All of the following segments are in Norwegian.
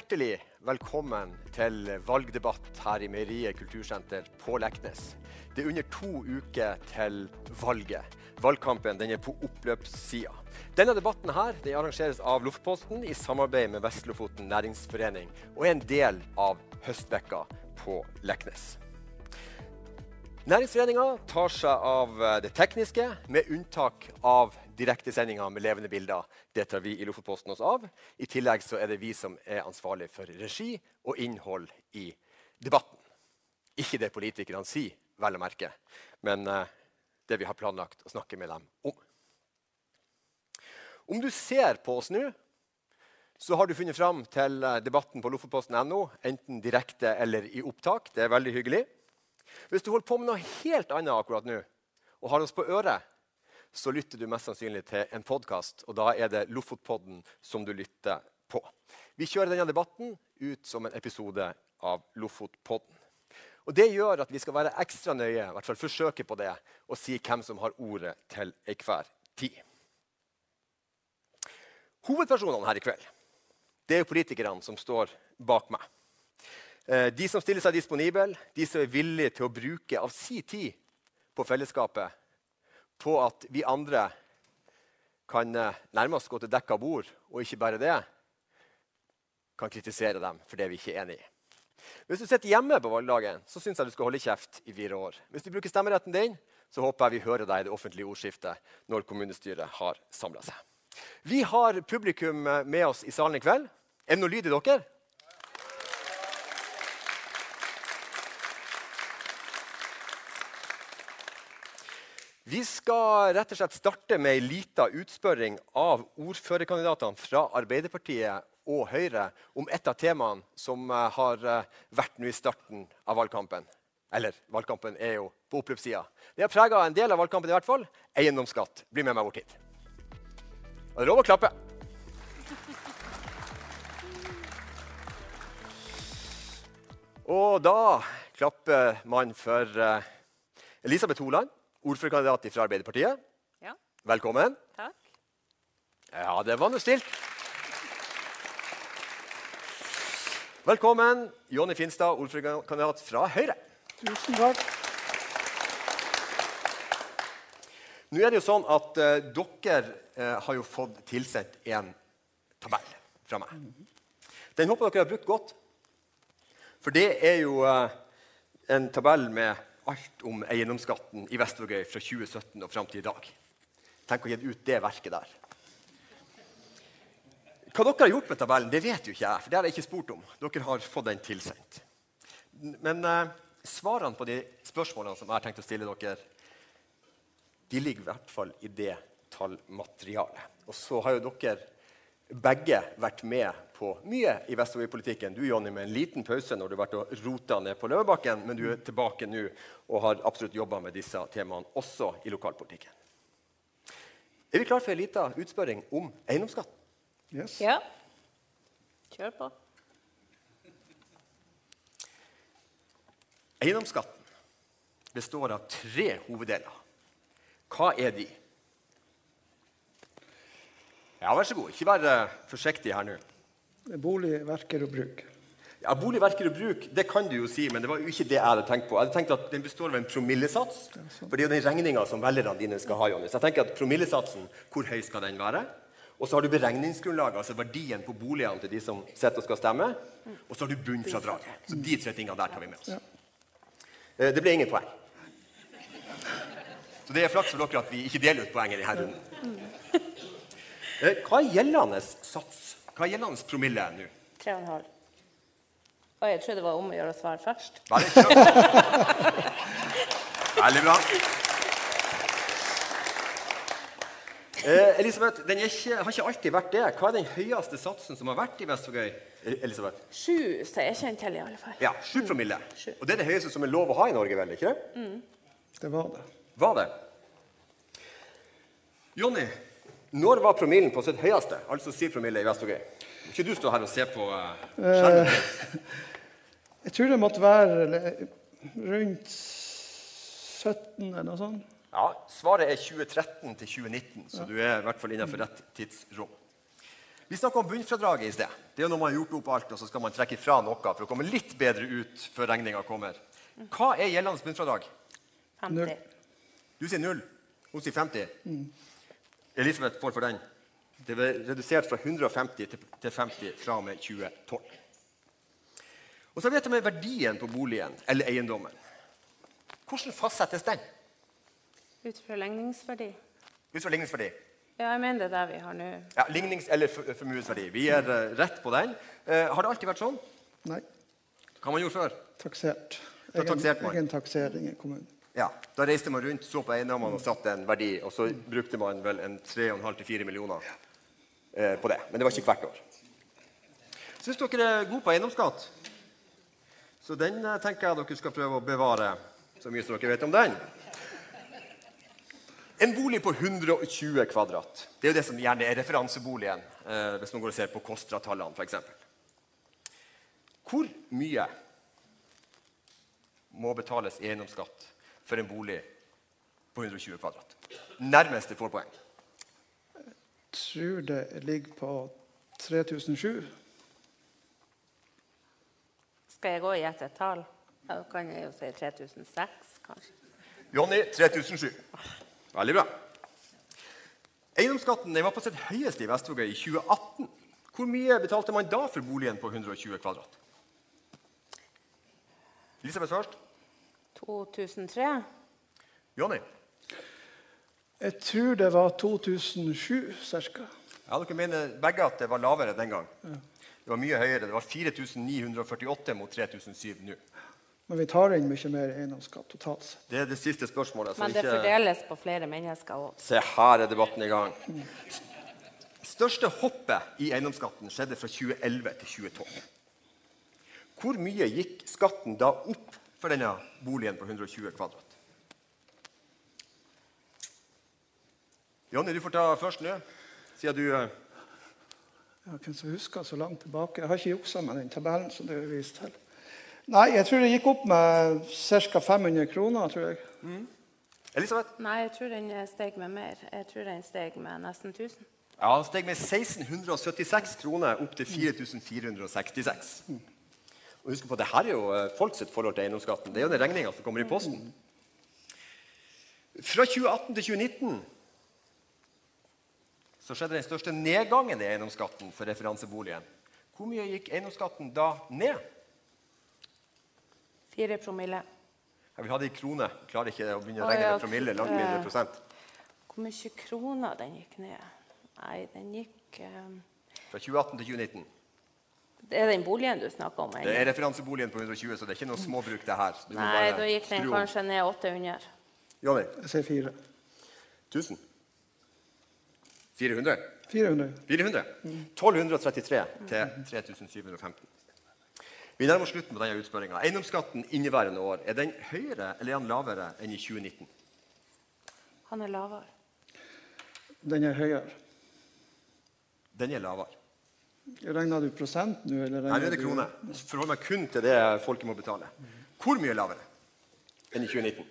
hjertelig velkommen til valgdebatt her i Meieriet kultursenter på Leknes. Det er under to uker til valget. Valgkampen er på oppløpssida. Denne debatten her, den arrangeres av Lofoposten i samarbeid med Vest-Lofoten næringsforening og er en del av høstvekka på Leknes. Næringsforeninga tar seg av det tekniske, med unntak av direktesendinger med levende bilder. Det tar vi i Lofoposten oss av. I tillegg så er det vi som er ansvarlig for regi og innhold i debatten. Ikke det politikerne sier, vel å merke, men uh, det vi har planlagt å snakke med dem om. Om du ser på oss nå, så har du funnet fram til eh, debatten på lofoposten.no, enten direkte eller i opptak. Det er veldig hyggelig. Hvis du holder på med noe helt annet akkurat nå, og har oss på øret, så lytter du mest sannsynlig til en podkast, og da er det Lofotpodden som du lytter på. Vi kjører denne debatten ut som en episode av Lofotpodden. Og Det gjør at vi skal være ekstra nøye i hvert fall forsøke på det, og si hvem som har ordet til enhver tid. Hovedpersonene her i kveld det er jo politikerne som står bak meg. Eh, de som stiller seg disponible, de som er villige til å bruke av sin tid på fellesskapet, på at vi andre kan eh, nærmest gå til dekka bord, og ikke bare det, kan kritisere dem for det vi ikke er enig i. Hvis du sitter hjemme på valgdagen, så syns jeg du skal holde kjeft i fire år. Hvis du bruker stemmeretten din, så håper jeg vi hører deg i det offentlige ordskiftet når kommunestyret har samla seg. Vi har publikum med oss i salen i kveld. Er det noe lyd i dere? Vi skal rett og slett starte med ei lita utspørring av ordførerkandidatene fra Arbeiderpartiet og Høyre om et av temaene som eh, har eh, vært nå i starten av valgkampen. Eller valgkampen er jo på oppløpssida. Det har prega en del av valgkampen i hvert fall. Eiendomsskatt. Bli med meg bort hit. Det er lov å klappe. Og da klapper man for uh, Elisabeth Holand, ordførerkandidat fra Arbeiderpartiet. Ja. Velkommen. Takk. Ja, det var nå stilt. Velkommen, Jonny Finstad, ordførerkandidat fra Høyre. Tusen takk. Nå er det jo sånn at uh, Dere uh, har jo fått tilsendt en tabell fra meg. Den håper dere har brukt godt. For det er jo uh, en tabell med alt om eiendomsskatten i Vestvågøy fra 2017 og fram til i dag. Tenk å gi ut det verket der. Hva dere har gjort med tabellen, det vet jo ikke jeg. for det har jeg ikke spurt om. Dere har fått den tilsendt. Men eh, svarene på de spørsmålene som jeg har tenkt å stille dere, de ligger i hvert fall i det tallmaterialet. Og så har jo dere begge vært med på mye i Vestvåg-politikken. Du Jonny, med en liten pause når du har vært og rota ned på Løvebakken, men du er tilbake nå og har absolutt jobba med disse temaene også i lokalpolitikken. Er vi klare for en liten utspørring om eiendomsskatt? Yes. Ja. Kjør på. Eiendomsskatten består av tre hoveddeler. Hva er de? Ja, vær så god. Ikke vær eh, forsiktig her nå. Bolig, verker og bruk. Ja, Bolig, verker og bruk det kan du jo si, men det var jo ikke det jeg hadde tenkt på. Jeg hadde tenkt at Den består av en promillesats. For det er jo den regninga som velgerne dine skal ha. Jonny. Så jeg tenker at promillesatsen, hvor høy skal den være? Og så har du beregningsgrunnlaget, altså verdien på boligene til de som sitter og skal stemme. Og så har du bunnfradraget. Så de tre tingene der tar vi med oss. Eh, Det ble ingen poeng. Så det er flaks for dere at vi ikke deler ut poeng i denne runden. Eh, Hva er gjeldende sats? Hva er gjeldende promille nå? Tre og en halv. Oi, jeg trodde det var om å gjøre å svare først. Veldig bra. Eh, Elisabeth, den er ikke, har ikke alltid vært det. Hva er den høyeste satsen som har vært i Vestvågøy? Eh, Elisabeth? Sju, så jeg kjenner til i alle fall. Ja, sju promille. Mm. Og det er det høyeste som er lov å ha i Norge, vel? ikke det? Det var det. Var det? Jonny, når var promillen på sitt høyeste? Altså 7 promille i Vestvågøy. Må Ikke du stå her og se på eh, skjermen. Jeg tror det måtte være rundt 17 eller noe sånt. Ja, Svaret er 2013 til 2019, så du er i hvert fall innenfor rett tidsrom. Vi snakka om bunnfradraget i sted. Det er når man har gjort opp alt, og så skal man trekke fra noe for å komme litt bedre ut før regninga kommer. Hva er gjeldende bunnfradrag? 50. Du sier null. Hun sier 50. Elisabeth får for den. Det ble redusert fra 150 til til 50 fra og med 2012. Og så har vi dette med verdien på boligen eller eiendommen. Hvordan fastsettes den? Ut fra ligningsverdi. Ut fra ligningsverdi. Ja, jeg mener det er det vi har nå. Ja, lignings- eller formuesverdi. Vi er uh, rett på den. Uh, har det alltid vært sånn? Nei, Hva har man gjort før? taksert. Egen, egen taksering i kommunen. Ja, Da reiste man rundt, så på eiendommene og satte en verdi. Og så brukte man vel en 3,5-4 millioner eh, på det. Men det var ikke hvert år. Syns dere er gode på eiendomsskatt? Så den eh, tenker jeg dere skal prøve å bevare så mye som dere vet om den. En bolig på 120 kvadrat. Det er jo det som gjerne er referanseboligen eh, hvis man går og ser på KOSTRA-tallene f.eks. Hvor mye må betales eiendomsskatt for en bolig på 120 kvadrat? Nærmeste får poeng. Tror det ligger på 3007. Skal jeg gå i etter et tall? Da kan jeg jo si 3006, kanskje. Jonny 3007. Veldig bra. Eiendomsskatten var på sitt høyeste i Vestvågøy i 2018. Hvor mye betalte man da for boligen på 120 kvadrat? Elisabeth først. 2003? Jonny. Jeg tror det var 2007 ca. Ja, dere mener begge at det var lavere den gang. Det var mye høyere. Det var 4948 mot 3007 nå. Men vi tar inn mye mer eiendomsskatt totalt sett. Det er det siste spørsmålet. så Men det ikke- fordeles på flere mennesker òg. Se, her er debatten i gang. Største hoppet i eiendomsskatten skjedde fra 2011 til 2012. Hvor mye gikk skatten da opp for denne boligen på 120 kvadrat? Jonny, du får ta først nå, siden du eh, Ja, hvem som husker så langt tilbake? Jeg har ikke juksa med den tabellen som du har vist til. Nei, jeg tror det gikk opp med ca. 500 kroner. tror jeg. Elisabeth? Nei, jeg tror den steg med mer. Jeg tror den steg med nesten 1000. Ja, den steg med 1676 kroner opp til 4466. Og husk på, det her er jo eh, folk sitt forhold til eiendomsskatten. Det er jo den regninga som kommer i posten. Fra 2018 til 2019 så skjedde den største nedgangen i eiendomsskatten for referanseboligen. Hvor mye gikk eiendomsskatten da ned? Fire promille. Jeg vil ha det i kroner. Klarer ikke å begynne å regne med promille. langt mindre prosent. Hvor mye kroner den gikk ned? Nei, den gikk um... Fra 2018 til 2019. Det er den boligen du snakker om? Det er referanseboligen på 120, så det er ikke noe småbruk, det her. Du Nei, da gikk den skru kanskje ned 800. Jonny, Jeg sier 4. 1000? 400? 400. 400? 1233 til 3715. Vi nærmer oss slutten på denne utspørringa. Eiendomsskatten inneværende år, er den høyere eller er den lavere enn i 2019? Han er lavere. Den er høyere. Den er lavere. Regner du prosent nå? Eller det er regner det du- kroner. Forhold meg kun til det folket må betale. Hvor mye lavere enn i 2019?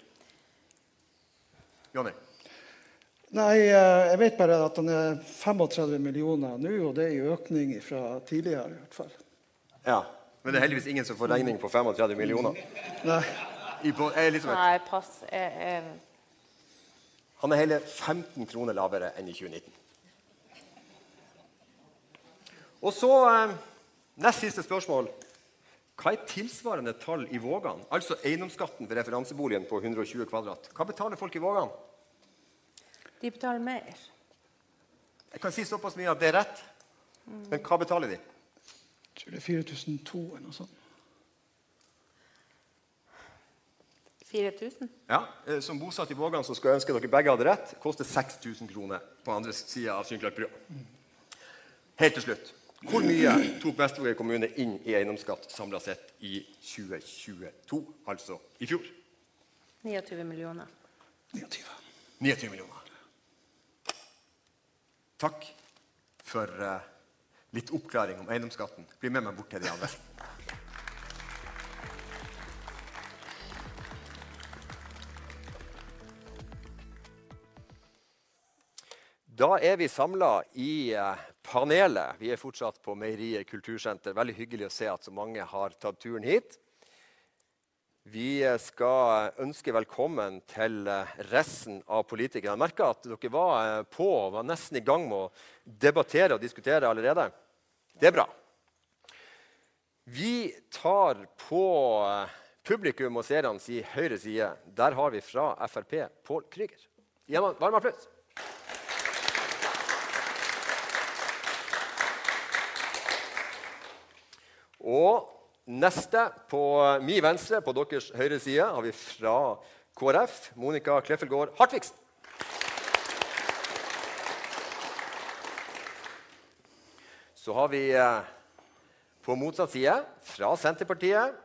Jonny? Nei, eh, jeg vet bare at den er 35 millioner nå, og det er en økning fra tidligere. i hvert fall. Ja. Men det er heldigvis ingen som får regning på 35 millioner. Nei, I på, Elisabeth, Nei, pass. Jeg, jeg, han er hele 15 kroner lavere enn i 2019. Og så eh, nest siste spørsmål. Hva er tilsvarende tall i Vågan? Altså eiendomsskatten for referanseboligen på 120 kvadrat. Hva betaler folk i Vågan? de betaler mer. Jeg kan si såpass mye at det er rett. Men hva betaler de? jeg tror det er 4002 eller noe sånt. 4000? Ja, eh, Som bosatt i Vågan så skulle jeg ønske dere begge hadde rett. Koster 6000 kroner på andre sida av Synklarbrua. Helt til slutt. Hvor mye tok Vestvågøy kommune inn i eiendomsskatt samla sett i 2022, altså i fjor? 29 millioner. 29. 29 millioner. Takk for uh, litt oppklaring om eiendomsskatten. Bli med meg bort til de andre. Da er vi samla i eh, panelet. Vi er fortsatt på Meieriet kultursenter. Veldig hyggelig å se at så mange har tatt turen hit. Vi skal ønske velkommen til resten av politikerne. Jeg merka at dere var på og var nesten i gang med å debattere og diskutere allerede. Det er bra. Vi tar på publikum og seerne sin høyre side. Der har vi fra Frp Pål Krüger. Varm applaus. Og neste på min venstre, på deres høyre side, har vi fra KrF Monica Kleffelgård Hartvigsen. Så har vi eh, på motsatt side, fra Senterpartiet,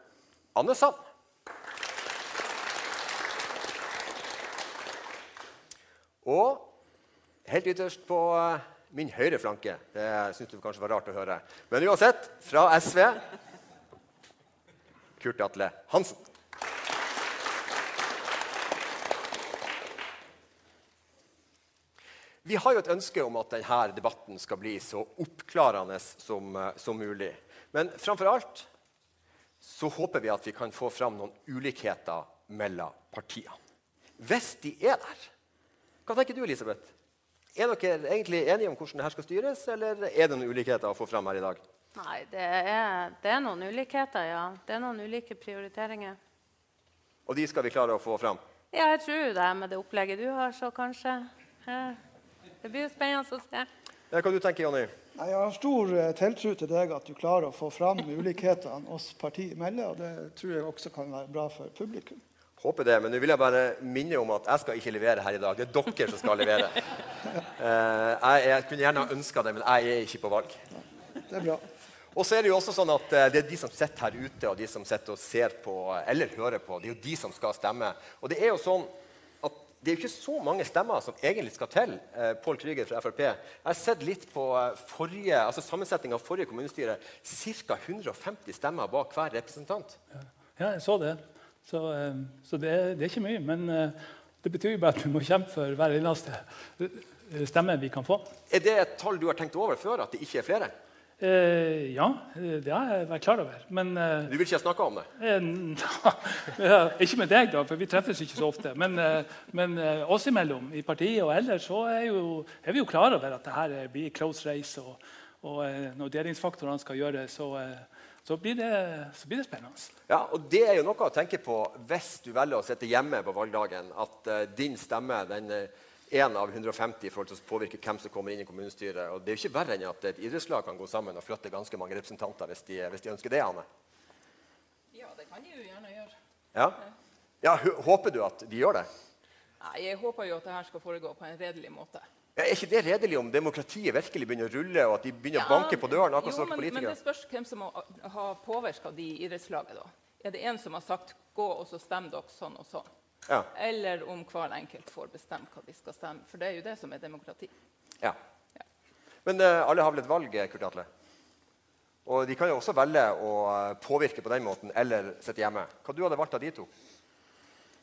Anne Sand. Og helt ytterst på eh, min høyre flanke. Det syns du kanskje var rart å høre. Men uansett, fra SV Kurt Atle Hansen. Vi har jo et ønske om at denne debatten skal bli så oppklarende som, eh, som mulig. Men framfor alt så håper vi at vi kan få fram noen ulikheter mellom partiene. Hvis de er der. Hva tenker du, Elisabeth? Er dere egentlig enige om hvordan dette skal styres, eller er det noen ulikheter å få fram her i dag? Nei, det er, det er noen ulikheter, ja. Det er noen ulike prioriteringer. Og de skal vi klare å få fram? Ja, jeg tror det med det opplegget du har, så kanskje. Det blir jo spennende å se. Ja, hva du tenker Jonny? Jeg har stor eh, tiltro til deg at du klarer å få fram ulikhetene oss partier imellom. og Det tror jeg også kan være bra for publikum. Håper det, men nå vil jeg bare minne om at jeg skal ikke levere her i dag. Det er dere som skal levere. Uh, jeg, jeg, kunne gjerne ha ønska det, men jeg er ikke på valg. Det er bra. Og så er det jo også sånn at uh, det er de som sitter her ute, og de som sitter og ser på eller hører på, det er jo de som skal stemme. Og det er jo sånn at det er jo ikke så mange stemmer som egentlig skal til. Uh, Pål Krüger fra Frp. Jeg har sett litt på forrige, altså sammensetninga av forrige kommunestyre. Ca. 150 stemmer bak hver representant. Ja, jeg så det. Så, eh, så det, det, er ikke mye. Men eh, det betyr jo bare at vi må kjempe for hver eneste stemme vi kan få. Er det et tall du har tenkt over før? At det ikke er flere? Eh, ja, det har jeg vært klar over. Men, eh, du vil ikke snakke om det? Eh, ikke med deg, da, for vi treffes ikke så ofte. Men, eh, men oss imellom, i partiet og ellers, så er, jo, er vi jo klar over at dette blir close race. Og, og når delingsfaktorene skal gjøres, så så blir, det, så blir det, spennende. Ja, og Det er jo noe å tenke på hvis du velger å sitte hjemme på valgdagen. At uh, din stemme den er én av 150 i forhold til å påvirke hvem som kommer inn i kommunestyret. Og Det er jo ikke verre enn at et idrettslag kan gå sammen og flytte ganske mange representanter hvis de, hvis de ønsker det. Anne. Ja, det kan de jo gjerne gjøre. Ja? ja håper du at de gjør det? Nei, Jeg håper jo at det her skal foregå på en redelig måte. Er ikke det redelig om demokratiet virkelig begynner å rulle, og at de begynner ja, å banke på døren? akkurat jo, men, men, det spørs hvem som har påvirka de i idrettslaget. da. Er det en som har sagt 'gå og så stem dere sånn og sånn'? Ja. Eller om hver enkelt får bestemme hva de skal stemme. For det er jo det som er demokrati. Ja. ja. Men uh, alle har vel et valg, Kurt Atle? Og de kan jo også velge å eh, påvirke på den måten eller sitte hjemme. Hva du hadde valgt av de to?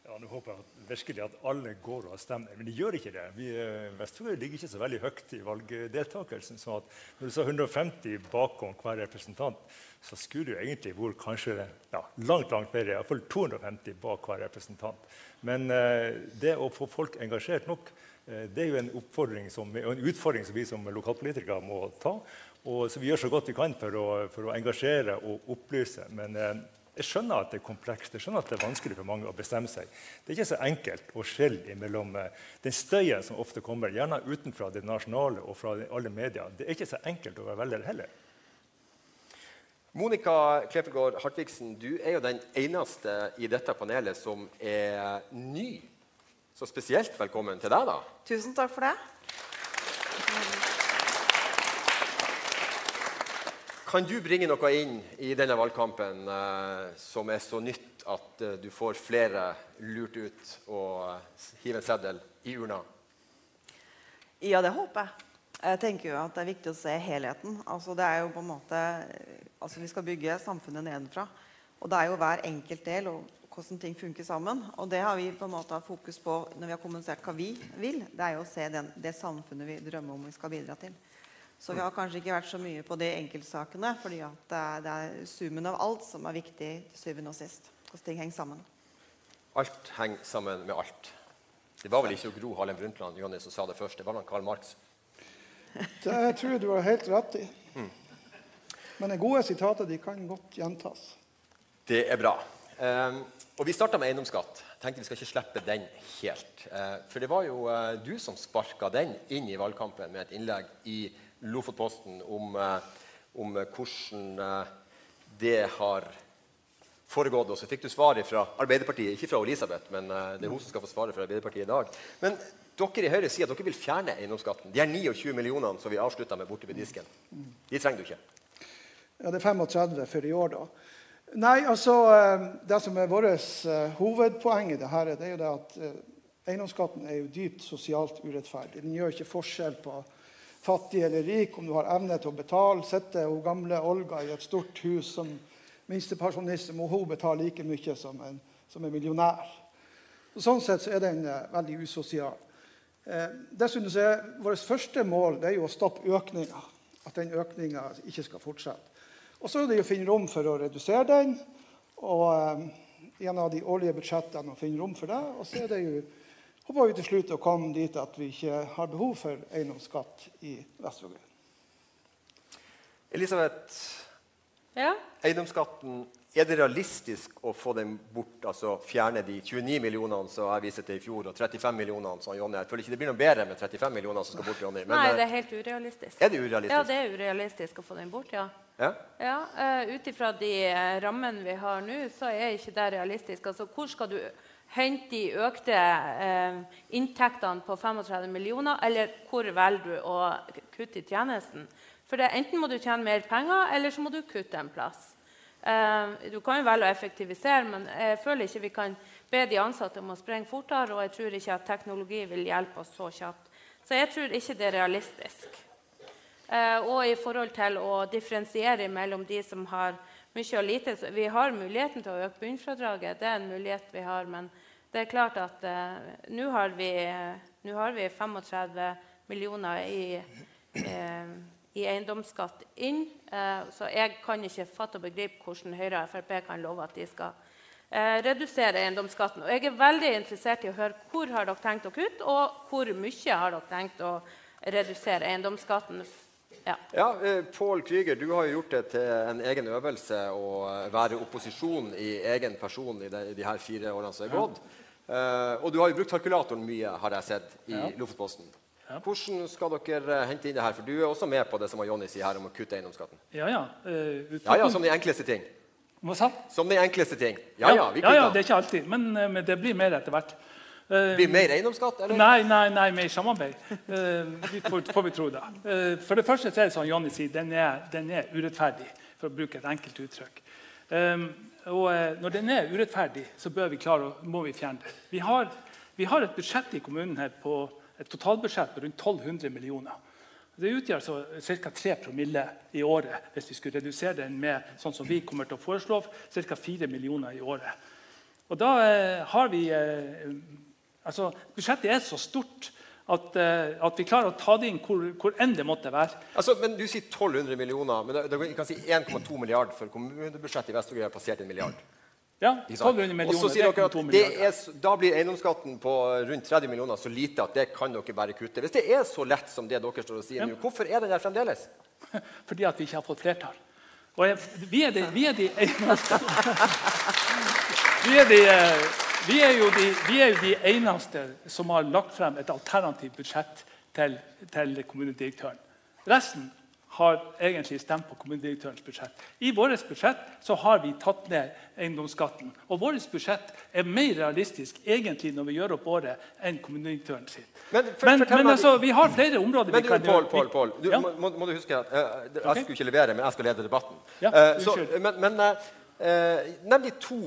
Ja, nå håper jeg virkelig at alle går og stemmer, men de gjør ikke det. Vi, eh, Vestfold ligger ikke så veldig høyt i valgdeltakelsen. så at Når du sa 150 bakom hver representant, så skulle det egentlig vært kanskje ja, langt langt bedre. Iallfall 250 bak hver representant. Men eh, det å få folk engasjert nok, eh, det er jo en, som, en, utfordring som vi som lokalpolitikere må ta. Og, så vi gjør så godt vi kan for å, for å engasjere og opplyse. Men eh, jeg skjønner at det er komplekst, jeg skjønner at det er vanskelig for mange å bestemme seg. Det er ikke så enkelt å skille mellom eh, den støyen som ofte kommer, gjerne utenfra det nasjonale og fra alle medier. Det er ikke så enkelt å være velger heller. Monica Klepegård Hartvigsen, du er jo den eneste i dette panelet som er ny. Så spesielt velkommen til deg, da. Tusen takk for det. Kan du bringe noe inn i denne valgkampen eh, som er så nytt at eh, du får flere lurt ut og eh, hive en seddel i urna? Ja, det håper jeg. Jeg tenker jo at Det er viktig å se helheten. Altså, det er jo på en måte, altså, Vi skal bygge samfunnet nedenfra. Og det er jo hver enkelt del og hvordan ting funker sammen. Og det har vi på en måte fokus på når vi har kommunisert hva vi vil. Det er jo å se den, det samfunnet vi drømmer om vi skal bidra til. Så vi har kanskje ikke vært så mye på de enkeltsakene, fordi det er, det er summen av alt som er viktig til syvende og sist. Hvordan ting henger sammen. Alt henger sammen med alt. Det var vel ikke Gro Harlem Brundtland Jonny, som sa det først, det var han Karl Marx. Det tror jeg du har helt rett i. Mm. Men de gode sitater de kan godt gjentas. Det er bra. Um, og Vi starta med eiendomsskatt. tenkte Vi skal ikke slippe den helt. Uh, for det var jo uh, du som sparka den inn i valgkampen med et innlegg i Lofotposten om, uh, om hvordan det har foregått. Og så fikk du svar fra Arbeiderpartiet, ikke fra Elisabeth, men det er hun som skal få svaret fra Arbeiderpartiet i dag. Men dere i Høyre sier at dere vil fjerne eiendomsskatten. De er 29 millionene som vi avslutta med borte ved disken. De trenger du ikke. Ja, det er 35 for i år, da. Nei, altså eh, Det som er vårt hovedpoeng i det her, det er jo det at eiendomsskatten er jo dypt sosialt urettferdig. Den gjør ikke forskjell på fattig eller rik, om du har evne til å betale. Sitter hun gamle Olga i et stort hus som minstepensjonist, må hun betale like mye som en, som en millionær. Og sånn sett så er den uh, veldig usosial. Eh, dessuten er Vårt første mål det er jo å stoppe økninga. At den økninga ikke skal fortsette. Og så er det å finne rom for å redusere den. Og eh, av de årlige budsjettene å finne rom for det. Og så er det jo, håper vi til slutt å komme dit at vi ikke har behov for eiendomsskatt i Vestvågøy. Elisabeth, ja? eiendomsskatten er det realistisk å få den bort, altså fjerne de 29 millionene som jeg viste til i fjor, og 35 millionene som Jonny Jeg føler ikke det blir noe bedre med 35 millioner som skal bort, Jonny. Nei, det er eh, helt urealistisk. Er det urealistisk? Ja, det er urealistisk å få den bort, ja. Ja? ja uh, Ut ifra de uh, rammene vi har nå, så er ikke det realistisk. Altså, hvor skal du hente de økte eh, inntektene på 35 millioner, eller hvor velger du å kutte i tjenesten? For det, Enten må du tjene mer penger, eller så må du kutte en plass. Eh, du kan jo velge å effektivisere, men jeg føler ikke vi kan be de ansatte om å sprenge fortere. Og jeg tror ikke at teknologi vil hjelpe oss så kjapt. Så jeg tror ikke det er realistisk. Eh, og i forhold til å differensiere mellom de som har mye og lite så Vi har muligheten til å øke bunnfradraget, det er en mulighet vi har. Men det er klart at eh, nå har, har, vi 35 millioner i i eiendomsskatt inn. Eh, så jeg kan ikke fatte og begripe hvordan Høyre og Frp kan love at de skal eh, redusere eiendomsskatten. Og jeg er veldig interessert i å høre hvor har dere tenkt å kutte, og hvor mye har dere tenkt å redusere eiendomsskatten. Ja. ja eh, Pål Krüger, du har jo gjort det til en egen øvelse å være opposisjon i egen person i de, de her fire årene som er gått. Og du har jo brukt kalkulatoren mye, har jeg sett, i ja. Lofotposten. Ja. Hvordan skal dere eh, hente inn det her? For du er også med på det som Jonny sier her om å kutte eiendomsskatten. Ja, ja. Uh, ja, ja, Som de enkleste ting. Hva sa Som de enkleste ting. Ja, ja, vi kutter. Ja, ja, Det er ikke alltid, men, men det blir mer etter hvert. Uh, blir mer eiendomsskatt? eller? Nei, nei, nei mer samarbeid. Uh, får, får, vi tro det. Uh, for det første er det som Jonny sier, den er, den er urettferdig, for å bruke et enkelt uttrykk. Um, og når den er urettferdig, så bør vi klare, må vi fjerne den. Vi har, vi har et budsjett i kommunen her på et totalbudsjett på rundt 1200 millioner. Det utgjør altså ca. 3 promille i året hvis vi skulle redusere den med sånn som vi kommer til å foreslå, ca. 4 millioner i året. Og da eh, har vi eh, altså, Budsjettet er så stort at, eh, at, vi klarer å ta det inn hvor, hvor enn det måtte være. Altså, men Du sier 1200 millioner, men det, det, kan si 1,2 milliard for kommunebudsjettet i Vest-Norge har passert en milliard. Ja, 1200 millioner. at er, Da blir eiendomsskatten på rundt 30 millioner så lite at det kan dere bare kutte. Hvis det er så lett som det dere står og sier ja. nå, hvorfor er den der fremdeles? Fordi at vi ikke har fått flertall. Og jeg, vi, er de, vi er de vi er, de, vi, er jo de, vi er jo de eneste som har lagt frem et alternativt budsjett til, til kommunedirektøren. Resten har egentlig stemt på kommunedirektørens budsjett. I vårt budsjett så har vi tatt ned eiendomsskatten. Og vårt budsjett er mer realistisk egentlig når vi gjør opp året, enn kommunedirektøren sitt. Men, for, men, men altså, vi har flere områder men, vi kan Paul, Paul, Paul, du, ja? må, må, du huske at uh, Jeg okay. skulle ikke levere, men jeg skal lede debatten. Ja, uh, men, men uh, nevn de to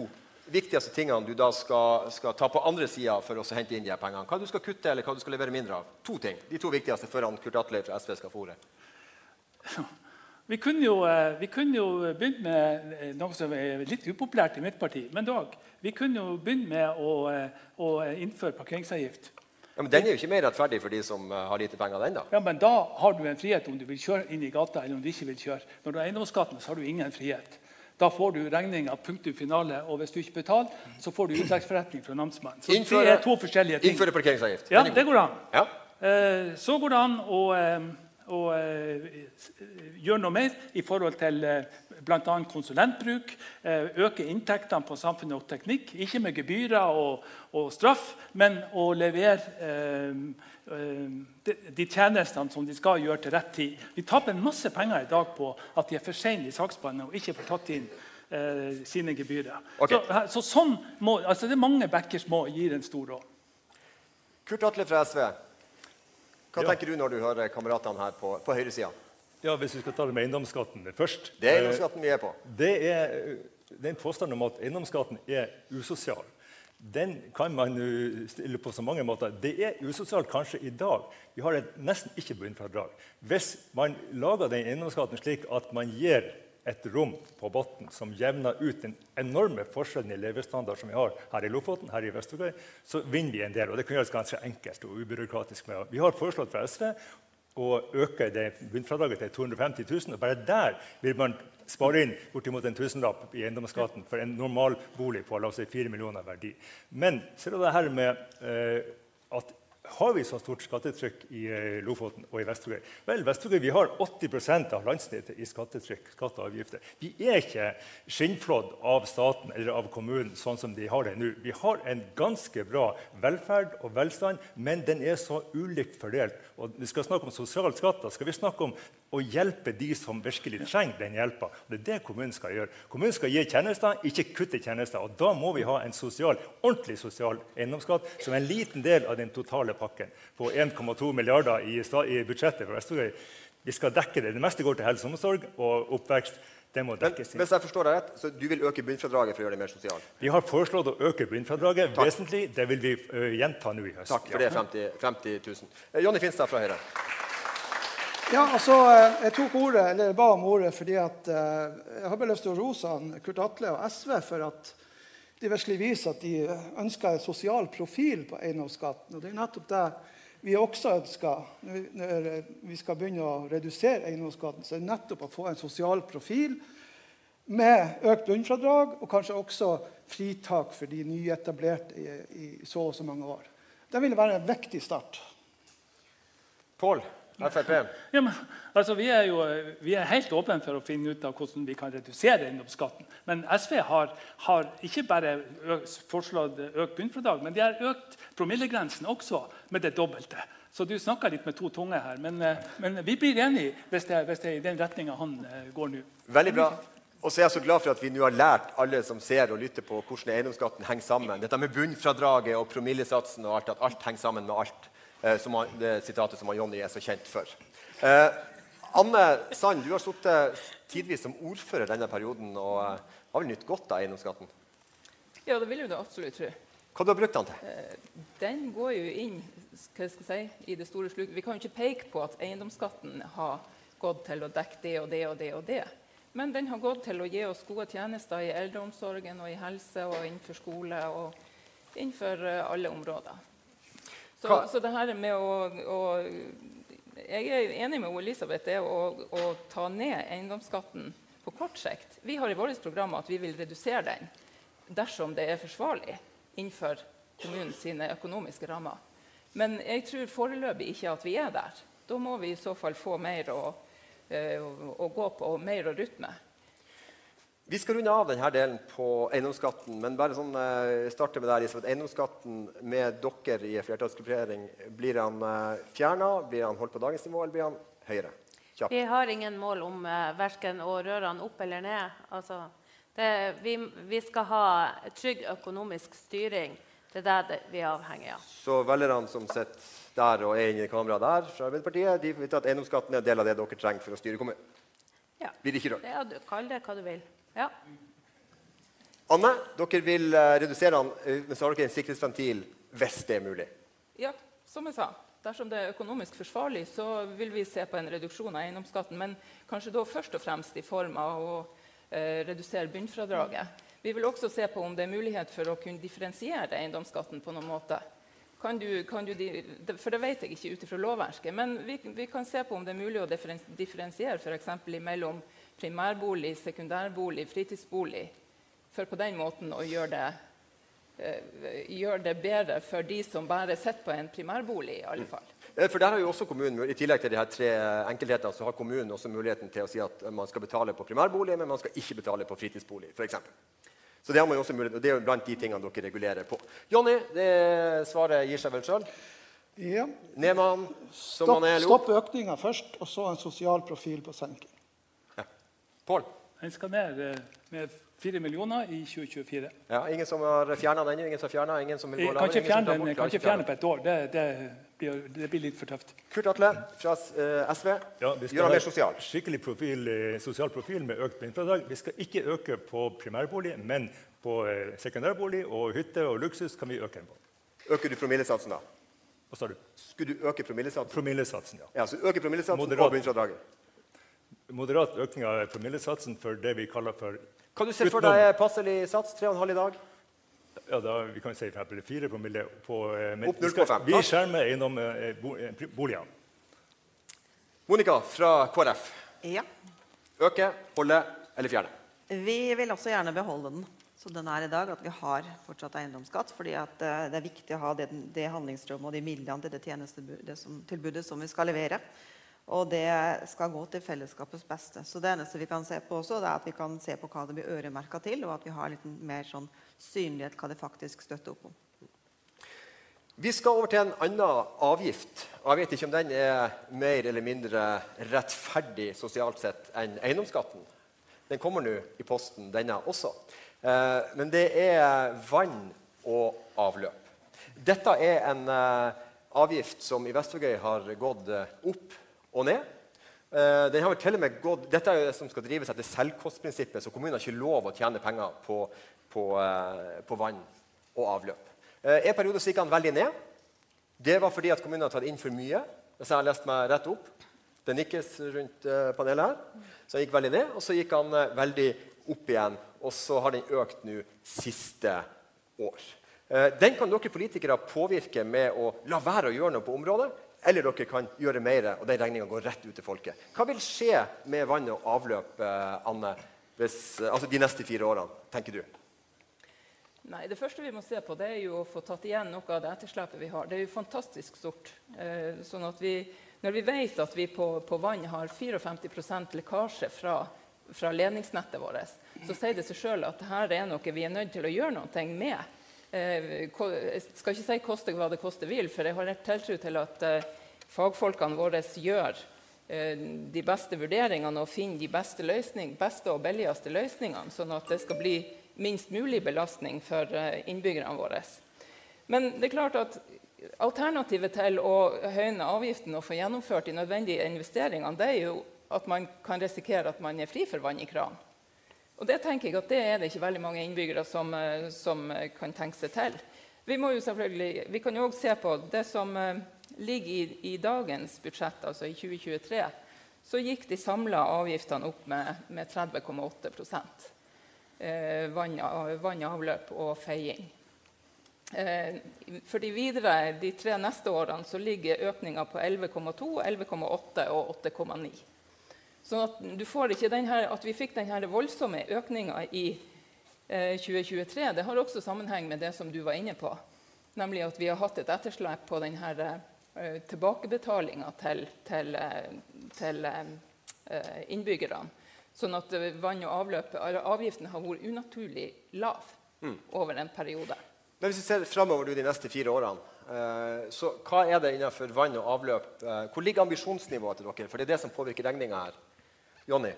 viktigste tingene du da skal, skal ta på andre sida for å hente inn de her pengene. Hva du skal kutte, eller hva du skal levere mindre av. To ting. De to viktigste før Kurt Atle fra SV skal få ordet. Vi kunne, jo, eh, vi kunne jo begynt med eh, noe som er litt upopulært i mitt parti, men dog. Vi kunne jo begynt med å, eh, å innføre parkeringsavgift. Ja, men Den er jo ikke mer rettferdig for de som har lite penger. den da. Ja, Men da har du en frihet om du vil kjøre inn i gata eller om du ikke vil kjøre. Når du har eiendomsskatten, så har du ingen frihet. Da får du regninga punktum finale, og hvis du ikke betaler, så får du utleggsforretning fra namsmannen. Så innføre, det er to forskjellige ting. Innføre parkeringsavgift. Ja, det går an. Ja. Eh, så går det an å, eh, å eh, gjøre noe mer i forhold til bl.a. konsulentbruk. Øke inntektene på samfunnet og teknikk. Ikke med gebyrer og, og straff, men å levere de, de, tjenestene som de skal gjøre til rett tid. Vi taper masse penger i dag på at de er for sene i saksbehandling og ikke får tatt inn eh, sine gebyrer. Okay. Så, så, sånn må, altså det er mange bekker små gir en stor råd. Kurt Atle fra SV, hva ja. tenker du når du hører kameratene her på, på høyresida? Ja, hvis vi skal ta det med eiendomsskatten først. Det er eiendomsskatten vi er på. Det er, det er en påstand om at eiendomsskatten er usosial den kan man stille på så mange måter. Det er usosialt kanskje i dag. Vi har et nesten ikke bunnfradrag. Hvis man lager den eiendomsskatten slik at man gir et rom på bunnen som jevner ut den enorme forskjellen i levestandard som vi har her i Lofoten, her i Vestergøy, så vinner vi en del. og Det kan gjøres ganske enkelt og ubyråkratisk. Med. Vi har foreslått fra SV å øke det bunnfradraget til 250 000. og Bare der vil man spare inn bortimot en tusenlapp i eiendomsskatten for en normal bolig på la oss si, 4 millioner verdi. Men så er det det her med eh, at har vi så stort skattetrykk i eh, Lofoten og i Vestvågøy? Vel, Vestvågøy vi har 80% av landsnittet i skattetrykk. skatt og avgifter. Vi er ikke skinnflådd av staten eller av kommunen sånn som de har det nå. Vi har en ganske bra velferd og velstand, men den er så ulikt fordelt. Og vi skal snakke om sosial skatt. Da skal vi snakke om å hjelpe de som virkelig trenger den hjelpa. Det er det kommunen skal gjøre. Kommunen skal gi tjenester, ikke kutte tjenester. Og da må vi ha en sosial, ordentlig sosial eiendomsskatt som er en liten del av den totale pakken på 1,2 milliarder i, i budsjettet for Vestvågøy. Vi skal dekke det. Det meste går til helse og omsorg og oppvekst. Det må dekkes Men, hvis jeg forstår deg rett, så Du vil øke bunnfradraget for å gjøre det mer sosialt? Vi har foreslått å øke bunnfradraget vesentlig. Det vil vi uh, gjenta nå i høst. Takk, for det er 50, 50 000. Jonny Finstad fra Høyre. Ja, altså, eh, Jeg tok ordet, eller ba om ordet fordi at uh, jeg har bare lyst til å rose Kurt Atle og SV for at de virkelig viser at de ønsker en sosial profil på eiendomsskatten. Og det er nettopp det vi også ønsker når vi skal begynne å redusere eiendomsskatten. Så er det nettopp å få en sosial profil med økt bunnfradrag og kanskje også fritak for de nyetablerte i, i så og så mange år. Det vil være en viktig start. Pål, Frp? Ja, men, altså, vi, er jo, vi er helt åpne for å finne ut av hvordan vi kan redusere eiendomsskatten. Men SV har, har ikke bare økt, foreslått økt bunnfradrag, men de har økt promillegrensen også med det dobbelte. Så du snakker litt med to tunger her. Men, men vi blir enige hvis det, hvis det, er i den retninga han eh, går nå. Veldig bra. Og så er jeg så glad for at vi nå har lært alle som ser og lytter på hvordan eiendomsskatten henger sammen. Dette med bunnfradraget og promillesatsen og alt, at alt henger sammen med alt. Eh, som han, det sitatet som Jonny er så kjent for. Eh, Anne Sand, du har sittet tidvis som ordfører denne perioden og eh, har vel nytt godt av eiendomsskatten? Ja, det vil jeg absolutt tro. Hva du har brukt den til? Den går jo inn hva skal jeg si, i det store sluket. Vi kan jo ikke peke på at eiendomsskatten har gått til å dekke det og det og det. og det. Men den har gått til å gi oss gode tjenester i eldreomsorgen og i helse og innenfor skole og innenfor alle områder. Så, så, det her med å, å, Jeg er enig med Elisabeth det å, å ta ned eiendomsskatten på kort sikt. Vi har i vårt program at vi vil redusere den dersom det er forsvarlig innenfor kommunens økonomiske rammer. Men jeg tror foreløpig ikke at vi er der. Da må vi i så fall få mer å, eh, å, å gå på og mer å rutte med. Vi skal runde av denne delen på eiendomsskatten. Men bare sånn, uh, starte med det, der, eiendomsskatten med dere i flertallsgruppering, blir han eh, fjerna? Blir han holdt på dagens nivå, eller blir han høyere? Kjapt. Vi har ingen mål om uh, verken å røre han opp eller ned. Altså, det, vi, vi, skal ha trygg økonomisk styring. Det er det vi er avhengig av. Så velgerne som sitter der og er inne i kameraet der, fra Arbeiderpartiet, de vet at eiendomsskatten er en del av det dere trenger for å styre kommunen? Ja. Blir ikke rørt? Ja, kall det hva du vil. Ja. Anne, dere vil uh, redusere den, uh, men så har dere en sikkerhetsventil hvis det er mulig? Ja, som jeg sa. Dersom det er økonomisk forsvarlig, så vil vi se på en reduksjon av eiendomsskatten. Men kanskje da først og fremst i form av å eh, redusere bunnfradraget. Vi vil også se på om det er mulighet for å kunne differensiere eiendomsskatten på noen måte. kan du, kan du, For det vet jeg ikke ut ifra lovverket. Men vi, vi, kan se på om det er mulig å differensiere f.eks. mellom primærbolig, sekundærbolig, fritidsbolig. For på den måten å gjøre det, uh, gjøre det bedre for de som bare sitter på en primærbolig. i alle fall. Eh, for der har jo også kommunen, I tillegg til de her tre enkelthetene, så har kommunen også muligheten til å si at man skal betale på primærbolig, men man skal ikke betale på fritidsbolig. For eksempel. så det har man jo også mulighet, og det er jo blant de tingene dere regulerer på. Jonny, det svaret gir seg vel sjøl? Ja. Nedmann, som Stopp, man er stopp økninga først, og så en sosial profil på senking. Pål? Den skal ned eh, med 4 millioner i 2024. Ja, ingen som har fjerna den? Ingen som har fjernet, ingen som vil gå Jeg kan ikke fjerne den kan ikke fjerne på et år. Det, det, blir, det blir litt for tøft. Kurt Atle fra eh, SV. Ja, vi skal Gjør mer sosial. Skikkelig profil, eh, sosial profil med økt bunnfradrag. Vi skal ikke øke på primærbolig, men på sekundærbolig og hytte og luksus kan vi øke den på. Øker du promillesatsen da? Hva sa du? Skulle du øke promillesatsen? Promillesatsen, ja. Ja, så øker promillesatsen Moderat. og bunnfradraget. Moderat økning av promillesatsen for det vi kaller for Kan du se for deg passelig sats? 3,5 i dag? ja, da, vi kan si for eksempel 4 promille på eh, men Opp vi skal- 0,5. Vi skjermer eiendom, eh, bo, eh, boligene. Monica fra KrF. Ja. Øke, holde eller fjerne? Vi vil også gjerne beholde den som den er i dag, at vi har fortsatt eiendomsskatt. fordi det er viktig å ha det, det handlingsrommet og de midlene til det tjenestetilbudet som, som vi skal levere. Og det skal gå til fellesskapets beste. Så det eneste vi kan se på også, det er at vi kan se på hva det blir øremerka til, og at vi har litt mer sånn synlighet hva det faktisk støtter opp om. Vi skal over til en annen avgift. Og jeg vet ikke om den er mer eller mindre rettferdig sosialt sett enn eiendomsskatten. Den kommer nå i posten, denne også. Eh, men det er vann og avløp. Dette er en eh, avgift som i Vestvågøy har gått opp og ned. Eh, den har til og med gått, dette er jo det som skal drives etter selvkostprinsippet, så kommunen har ikke lov å tjene penger på, på, eh, på vann og avløp. Eh, en periode gikk han veldig ned. Det var fordi at kommunen har tatt inn for mye. Hvis jeg har lest meg rett opp. Det nikkes rundt panelet her. Så han gikk veldig ned, og så gikk han veldig opp igjen. Og så har den økt nå siste år. Den kan dere politikere påvirke med å la være å gjøre noe på området. Eller dere kan gjøre mer, og den regninga går rett ut til folket. Hva vil skje med vann og avløp eh, Anne, hvis, eh, altså de neste fire årene, tenker du? Nei, Det første vi må se på, det er jo å få tatt igjen noe av det etterslepet vi har. Det er jo fantastisk stort. Eh, sånn at vi, når vi vet at vi på, på vann har 54% lekkasje fra, fra ledningsnettet vårt, så sier det seg sjøl at dette er noe vi er nødt til å gjøre noe med. Eh, jeg skal ikke si koste hva det koste vil, for jeg har rett tiltro til at eh, fagfolkene våre gjør eh, de beste vurderingene og finner de beste, løsning, beste og billigste løsningene, sånn at det skal bli minst mulig belastning for eh, innbyggerne våre. Men det er klart at alternativet til å høyne avgiften og få gjennomført de nødvendige investeringene, det er jo at man kan risikere at man er fri for vann i kran. Og det tenker jeg at det er det ikke veldig mange innbyggere som, eh, som eh, kan tenke seg til. Vi, må jo selvfølgelig, vi kan jo også se på det som eh, ligger i, i dagens budsjett, altså i 2023. Så gikk de samla avgiftene opp med, med 30,8 eh, vann, vann, avløp og feiing. Eh, for de videre, de tre neste årene så ligger økninga på 11,2, 11,8 og 8,9. Sånn at du får ikke den her, At vi fikk denne voldsomme økninga i eh, 2023, det har også sammenheng med det som du var inne på. Nemlig at vi har hatt et etterslep på denne eh, tilbakebetalinga til, til, eh, til eh, innbyggerne. Sånn at eh, vann- og avløp, avgiften har vært unaturlig lav over en periode. Men hvis vi ser fremover de neste fire årene, eh, så hva er det innenfor vann og avløp? Hvor ligger ambisjonsnivået til dere? For det er det som påvirker regninga her. Jonny?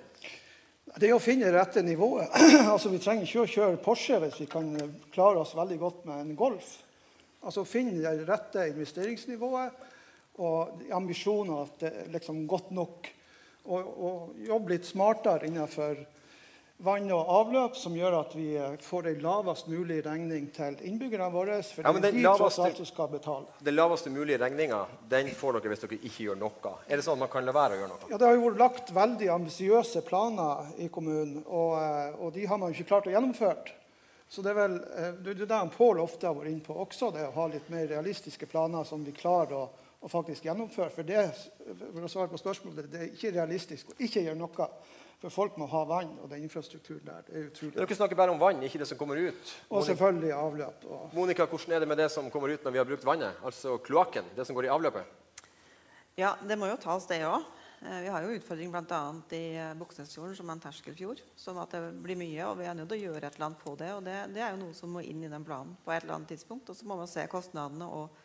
Det er å finne rette nivået. altså, vi trenger ikke å kjøre Porsche hvis vi kan klare oss veldig godt med en Golf. Altså finne det rette investeringsnivået og ambisjoner at det er liksom godt nok. Og, og jobbe litt smartere innenfor vann og avløp, som gjør at vi eh, får en lavest mulig regning til innbyggerne våre. For Ja, det er de tross laveste- alt som skal betale. Den laveste mulige regninga den får dere hvis dere ikke gjør noe. Er det sånn at man kan la være å gjøre noe? Ja, Det har jo lagt veldig ambisiøse planer i kommunen, og, eh, og de har man jo ikke klart å gjennomføre. Så det er vel eh, det er det Pål ofte har vært inne på også, det å ha litt mer realistiske planer som vi klarer å, å faktisk gjennomføre. For det, for å svare på spørsmålet, det er ikke realistisk å ikke gjøre noe. For folk må ha vann og den infrastrukturen der. Det er utrolig. Dere snakker bare om vann, ikke det som kommer ut. Og selvfølgelig avløp. Og Monica, hvordan er det med det som kommer ut når vi har brukt vannet? Altså kloakken, det som går i avløpet? Ja, det må jo tas, det òg. Vi har jo utfordring bl.a. i eh, Buksnesfjorden, som er en terskelfjord. Sånn at det blir mye, og vi er nødt til å gjøre et eller annet på det. Og det, det er jo noe som må inn i den planen på et eller annet tidspunkt. Og så må man se kostnadene og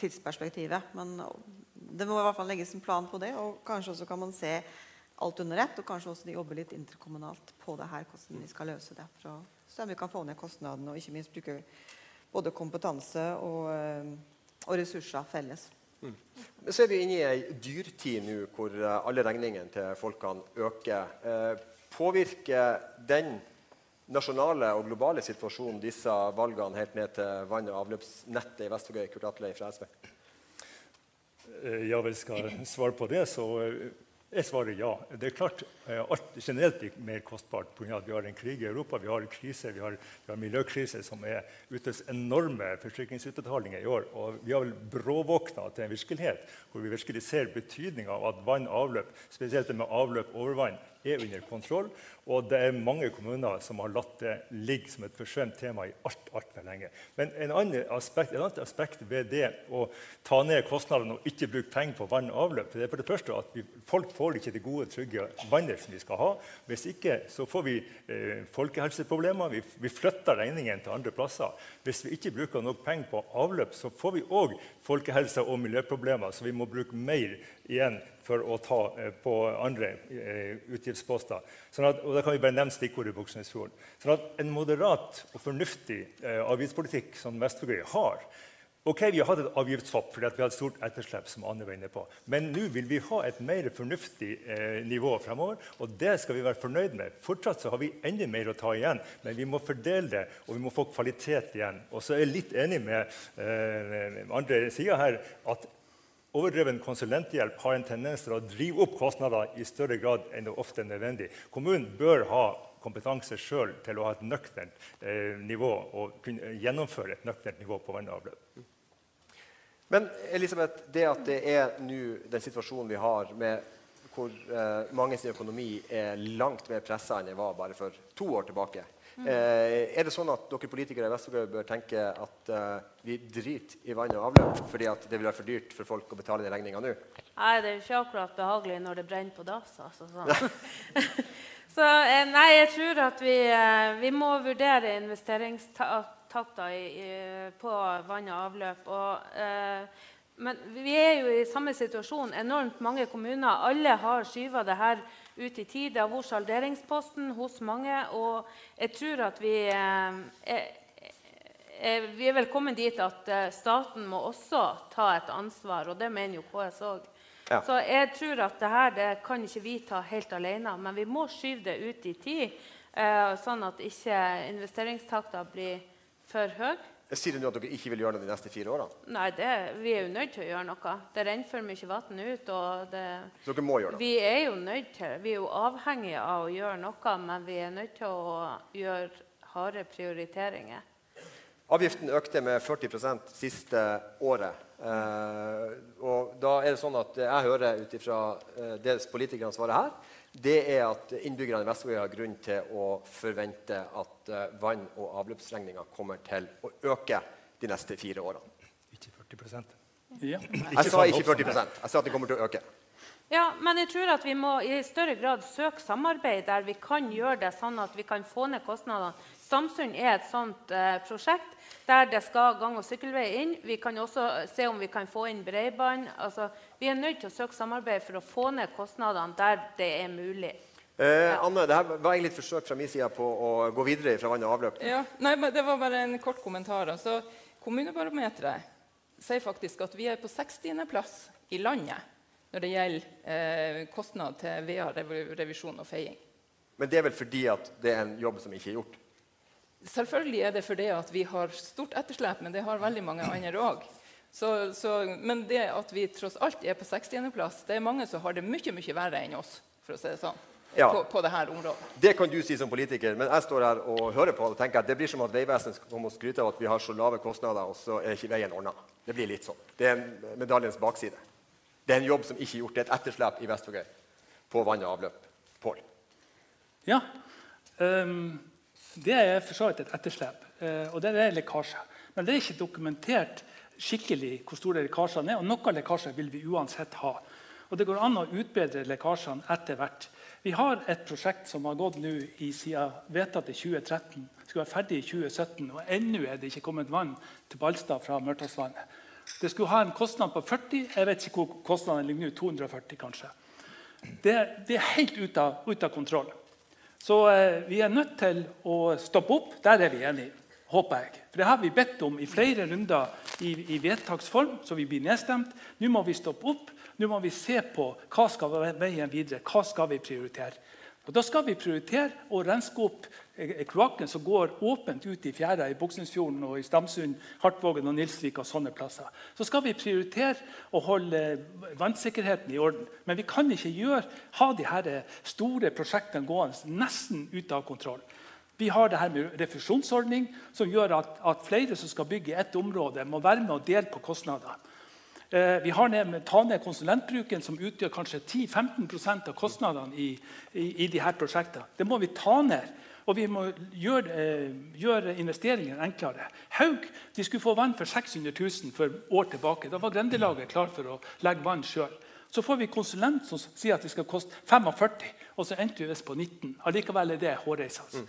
tidsperspektivet. Men det må i hvert fall legges en plan på det. Og kanskje også kan man se alt under ett, og kanskje også de jobber litt interkommunalt på det her, hvordan vi skal løse det. For å se om vi kan få ned kostnadene, og ikke minst bruke både kompetanse og, eh, og ressurser felles. Mm. Så er vi inne i ei dyrtid nå hvor eh, alle regningene til folkene øker. Eh, påvirker den nasjonale og globale situasjonen disse valgene helt ned til vann- og avløpsnettet i Vestvågøy? Kurt Atle fra SV. Eh, ja, hvis jeg skal svare på det, så jeg svarer ja. Det er klart Alt generelt blir mer kostbart pga. at vi har en krig i Europa, vi har krise, vi har, vi har miljøkrise som er utløst enorme forsikringsutbetalinger i år. Og vi har vel bråvåkna til en virkelighet hvor vi virkelig ser betydninga av at vann avløp, spesielt det med avløp over vann, er under kontroll. Og det er mange kommuner som har latt det ligge som et forsømt tema i alt, altfor lenge. Men en annen aspekt, et annet aspekt ved det å ta ned kostnadene og ikke bruke penger på vann og avløp, det er for det første at vi, folk får ikke det gode, trygge vannet som vi skal ha. Hvis ikke så får vi eh, folkehelseproblemer. Vi, vi, flytter regningen til andre plasser. Hvis vi ikke bruker nok penger på avløp, så får vi òg folkehelse- og miljøproblemer. Så vi må bruke mer igjen for å ta eh, på andre eh, utgiftsposter. Sånn at, og da kan vi bare nevne stikkordet Buksnesfjorden. Sånn at en moderat og fornuftig eh, avgiftspolitikk som Vestvågøy har Ok, Vi har hatt et avgiftshopp fordi vi har et stort etterslep. som Anne var inne på. Men nå vil vi ha et mer fornuftig eh, nivå fremover, og det skal vi være fornøyd med. Fortsatt så har vi enda mer å ta igjen, men vi må fordele det, og vi må få kvalitet igjen. Og så er jeg litt enig med eh, andre sida her at Overdreven konsulenthjelp har en tendens til å drive opp kostnader i større grad enn det ofte er nødvendig. Kommunen bør ha kompetanse sjøl til å ha et nøkternt eh, nivå og kunne gjennomføre et nøkternt nivå på vann og avløp. Men Elisabeth, det at det er nå den situasjonen vi har, med hvor eh, mange sin økonomi er langt mer pressa enn det var bare for to år tilbake. Eh, er det sånn at dere politikere i Vestvågøy bør tenke at eh, vi driter i vann og avløp fordi det vil være for dyrt for folk å betale den regninga nå? Nei, det er jo ikke akkurat behagelig når det brenner på dass. Altså, sånn. Så eh, nei, jeg tror at vi, eh, vi må vurdere investeringstakta på vann og avløp. Og, eh, men vi er jo i samme situasjon. Enormt mange kommuner. Alle har skyva det her ut i tid. Det har vært salderingsposten hos mange. Og jeg tror at vi eh, er, vi er vel kommet dit at eh, staten må også ta et ansvar, og det mener jo KS òg. Ja. Så jeg tror at det her det kan ikke vi ta helt alene, men vi må skyve det ut i tid, eh, sånn at ikke investeringstakta blir for høy. Sier du nå at dere ikke vil gjøre noe de neste fire årene? Nei, det, vi er jo nødt til å gjøre noe. Det renner for mye vann ut. det, Så dere må gjøre noe? Vi er jo nødt til, vi er jo avhengige av å gjøre noe, men vi er nødt til å gjøre harde prioriteringer. Avgiften økte med 40% siste året. Eh, og da er det sånn at Jeg hører ut ifra dels det politikerne svarer her, det er at innbyggerne i Vestvågøy har grunn til å forvente at uh, vann- og avløpsregninga kommer til å øke de neste fire årene. Ikke 40 ja. Jeg sa ikke 40% jeg sa at det kommer til å øke. Ja, men jeg tror at vi må i større grad søke samarbeid der vi kan gjøre det sånn at vi kan få ned kostnadene. Samsund er et sånt eh, prosjekt der det skal gang- og sykkelvei inn. Vi kan også se om vi kan få inn bredbånd. Altså, vi er nødt til å søke samarbeid for å få ned kostnadene der det er mulig. Eh, Anne, det her var egentlig et forsøk fra min side på å gå videre fra vann og avløp. Ja, nei, men Det var bare en kort kommentar. Altså, Kommunebarometeret sier faktisk at vi er på 60.-plass i landet når det gjelder eh, kostnad til VA-revisjon og feiing. Men det er vel fordi at det er en jobb som ikke er gjort? Selvfølgelig er det fordi at vi har stort etterslep, men det har veldig mange andre òg. Men det at vi tross alt er på 60.-plass, det er mange som har det mye mye verre enn oss. for å si det sånn. Ja. på, på dette området. Det kan du si som politiker, men jeg står her og hører på og tenker at det blir som at Vegvesenet skal komme og skryte av at vi har så lave kostnader, og så er ikke veien ordna. Det blir litt sånn. Det er en medaljens bakside. Det er en jobb som ikke er gjort. Det er et etterslep i Vestvågøy på vann og avløp. Pål. Ja. ehm, det er for så vidt et etterslep, eh, og det er lekkasje. Men det er ikke dokumentert skikkelig hvor store lekkasjene er. Og noen lekkasjer vil vi uansett ha. Og det går an å utbedre lekkasjene etter hvert. Vi har et prosjekt som har gått nå i siden vedtatt i 2013. Skulle være ferdig i 2017, og ennå er det ikke kommet vann til Balstad fra Mørtalsvannet. Det skulle ha en kostnad på 40. Jeg vet ikke hvor kostnaden ligger nå. 240, kanskje. Det, det er helt ute av, ut av kontroll. Så eh, vi er nødt til å stoppe opp. Der er vi enige, håper jeg. For Det har vi bedt om i flere runder i, i vedtaksform, så vi blir nedstemt. Nå må vi stoppe opp. Nå må vi se på hva skal veien videre. Hva skal vi prioritere? Og Da skal vi prioritere å renske opp kloakken som går åpent ut i fjæra i Buksnesfjorden og i Stamsund, Hartvågen og Nilsvik og sånne plasser. Så skal vi prioritere å holde eh, vannsikkerheten i orden. Men vi kan ikke gjøre, ha de her eh, store prosjektene gående nesten ute av kontroll. Vi har det her med refusjonsordning, som gjør at, at flere som skal bygge i ett område, må være med og dele på kostnadene. Eh, Vi har ned, ta ned konsulentbruken, som utgjør kanskje 10-15% av kostnadene i, i, i de her prosjektene. Det må vi ta ned. Og vi må gjøre, eh, gjøre investeringene enklere. Haug de skulle få vann for 600 000 for år tilbake. Da var Grendelaget klar for å legge vann sjøl. Så får vi konsulent som sier at det skal koste 45, og så endte vi visst på 19. Allikevel er det hårreisende.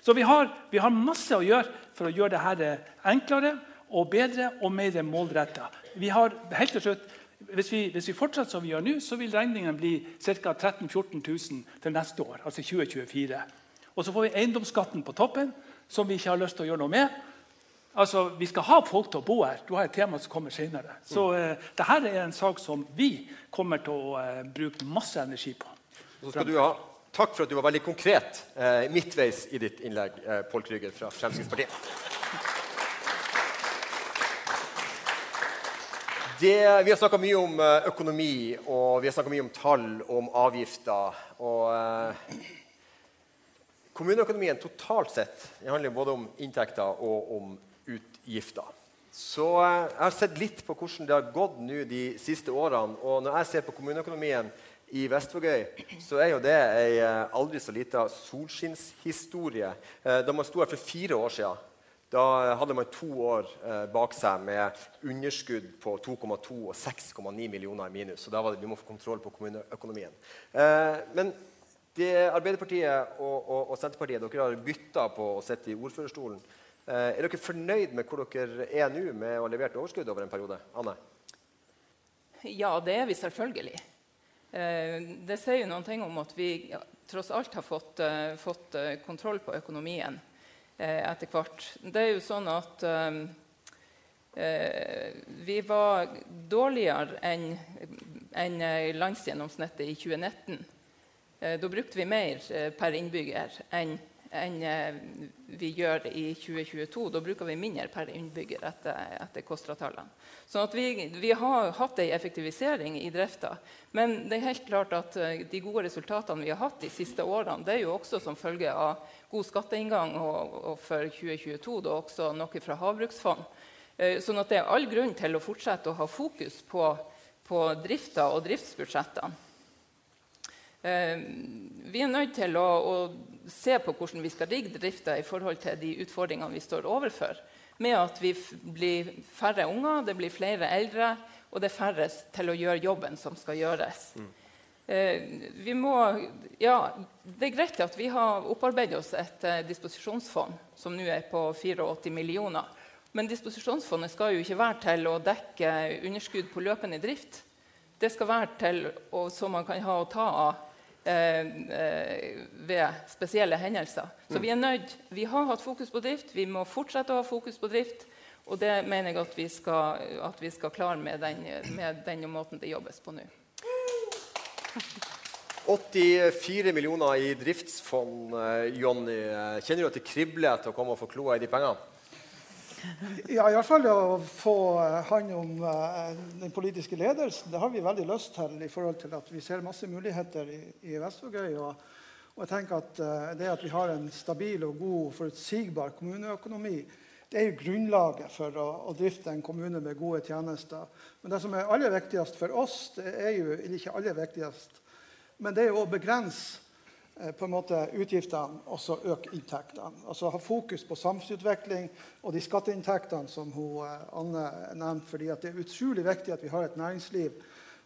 Så vi har, vi har masse å gjøre for å gjøre dette enklere og bedre og mer målretta. Vi har, helt til slutt, hvis vi, hvis vi fortsetter som vi gjør nå, så vil regningen bli ca. 13 000-14 000 til neste år, altså 2024. Og så får vi eiendomsskatten på toppen, som vi ikke har lyst til å gjøre noe med. Altså, Vi skal ha folk til å bo her. Du har et tema som kommer senere. Så eh, dette er en sak som vi kommer til å eh, bruke masse energi på. Så skal du ha takk for at du var veldig konkret eh, midtveis i ditt innlegg, eh, Pål Krüger fra Fremskrittspartiet. Det, vi har snakka mye om eh, økonomi, og vi har mye om tall og om avgifter. Og eh, kommuneøkonomien totalt sett handler både om inntekter og om utgifter. Så eh, jeg har sett litt på hvordan det har gått nå de siste årene. Og når jeg ser på kommuneøkonomien i Vestvågøy, så er jo det ei eh, aldri så lita solskinnshistorie. Eh, Da man sto her for fire år siden, da hadde man to år bak seg med underskudd på 2,2 og 6,9 millioner i minus. Så da var det vi må få kontroll på kommuneøkonomien. Men det Arbeiderpartiet og, og, og Senterpartiet dere har bytta på å sitte i ordførerstolen. Eh, er dere fornøyd med hvor dere er nå med å ha levert overskudd over en periode? Anne? Ja, det er vi selvfølgelig. Eh, Det sier jo noen ting om at vi tross alt har fått, eh, fått kontroll på økonomien etter hvert. Det er jo sånn at vi var dårligere enn eh, landsgjennomsnittet i 2019. Eh, Da brukte vi mer eh, per innbygger enn enn eh, vi gjør i 2022. Da bruker vi mindre per innbygger etter, etter KOSTRA-tallene. Sånn vi, vi har hatt en effektivisering i drifta. Men det er helt klart at de gode resultatene vi har hatt de siste årene, det er jo også som følge av god skatteinngang, og, og for 2022 da også noe fra havbruksfond. Sånn at det er all grunn til å fortsette å ha fokus på, på drifta og driftsbudsjettene. Eh, Vi er nødt til å, å se på hvordan vi skal rigge drifta i forhold til de utfordringene vi står overfor. Med at vi blir færre unger, det blir flere eldre, og det er færre til å gjøre jobben som skal gjøres. Eh, vi må, ja, det er greit at vi har opparbeidet oss et eh, disposisjonsfond som nå er på 84 millioner. Men disposisjonsfondet skal jo ikke være til å dekke underskudd på løpende drift. Det skal være til å, så man kan ha å ta av eh, eh, ved spesielle hendelser. Så vi er nødt, vi har hatt fokus på drift, vi må fortsette å ha fokus på drift. Og det mener jeg at vi skal, at vi skal klare med den, med den måten det jobbes på nå. 84 millioner i driftsfond, eh, Jonny. Eh, Kjenner du at det kribler til å komme og få kloa i de pengene? Ja, Iallfall å få eh, han om eh, den politiske ledelsen. Det har vi veldig lyst til i forhold til at vi ser masse muligheter i, i Vestvågøy. Og Og jeg tenker at eh, Det at vi har en stabil og god forutsigbar kommuneøkonomi, det er jo grunnlaget for å, å, drifte en kommune med gode tjenester. Men det som er aller viktigst for oss, det er jo ikke aller viktigst, men det er jo å begrense eh, på en måte utgiftene og så øke inntektene. Altså Ha fokus på samfunnsutvikling og de skatteinntektene som hun, eh, Anne nevnte. fordi Det er utrolig viktig at vi har et næringsliv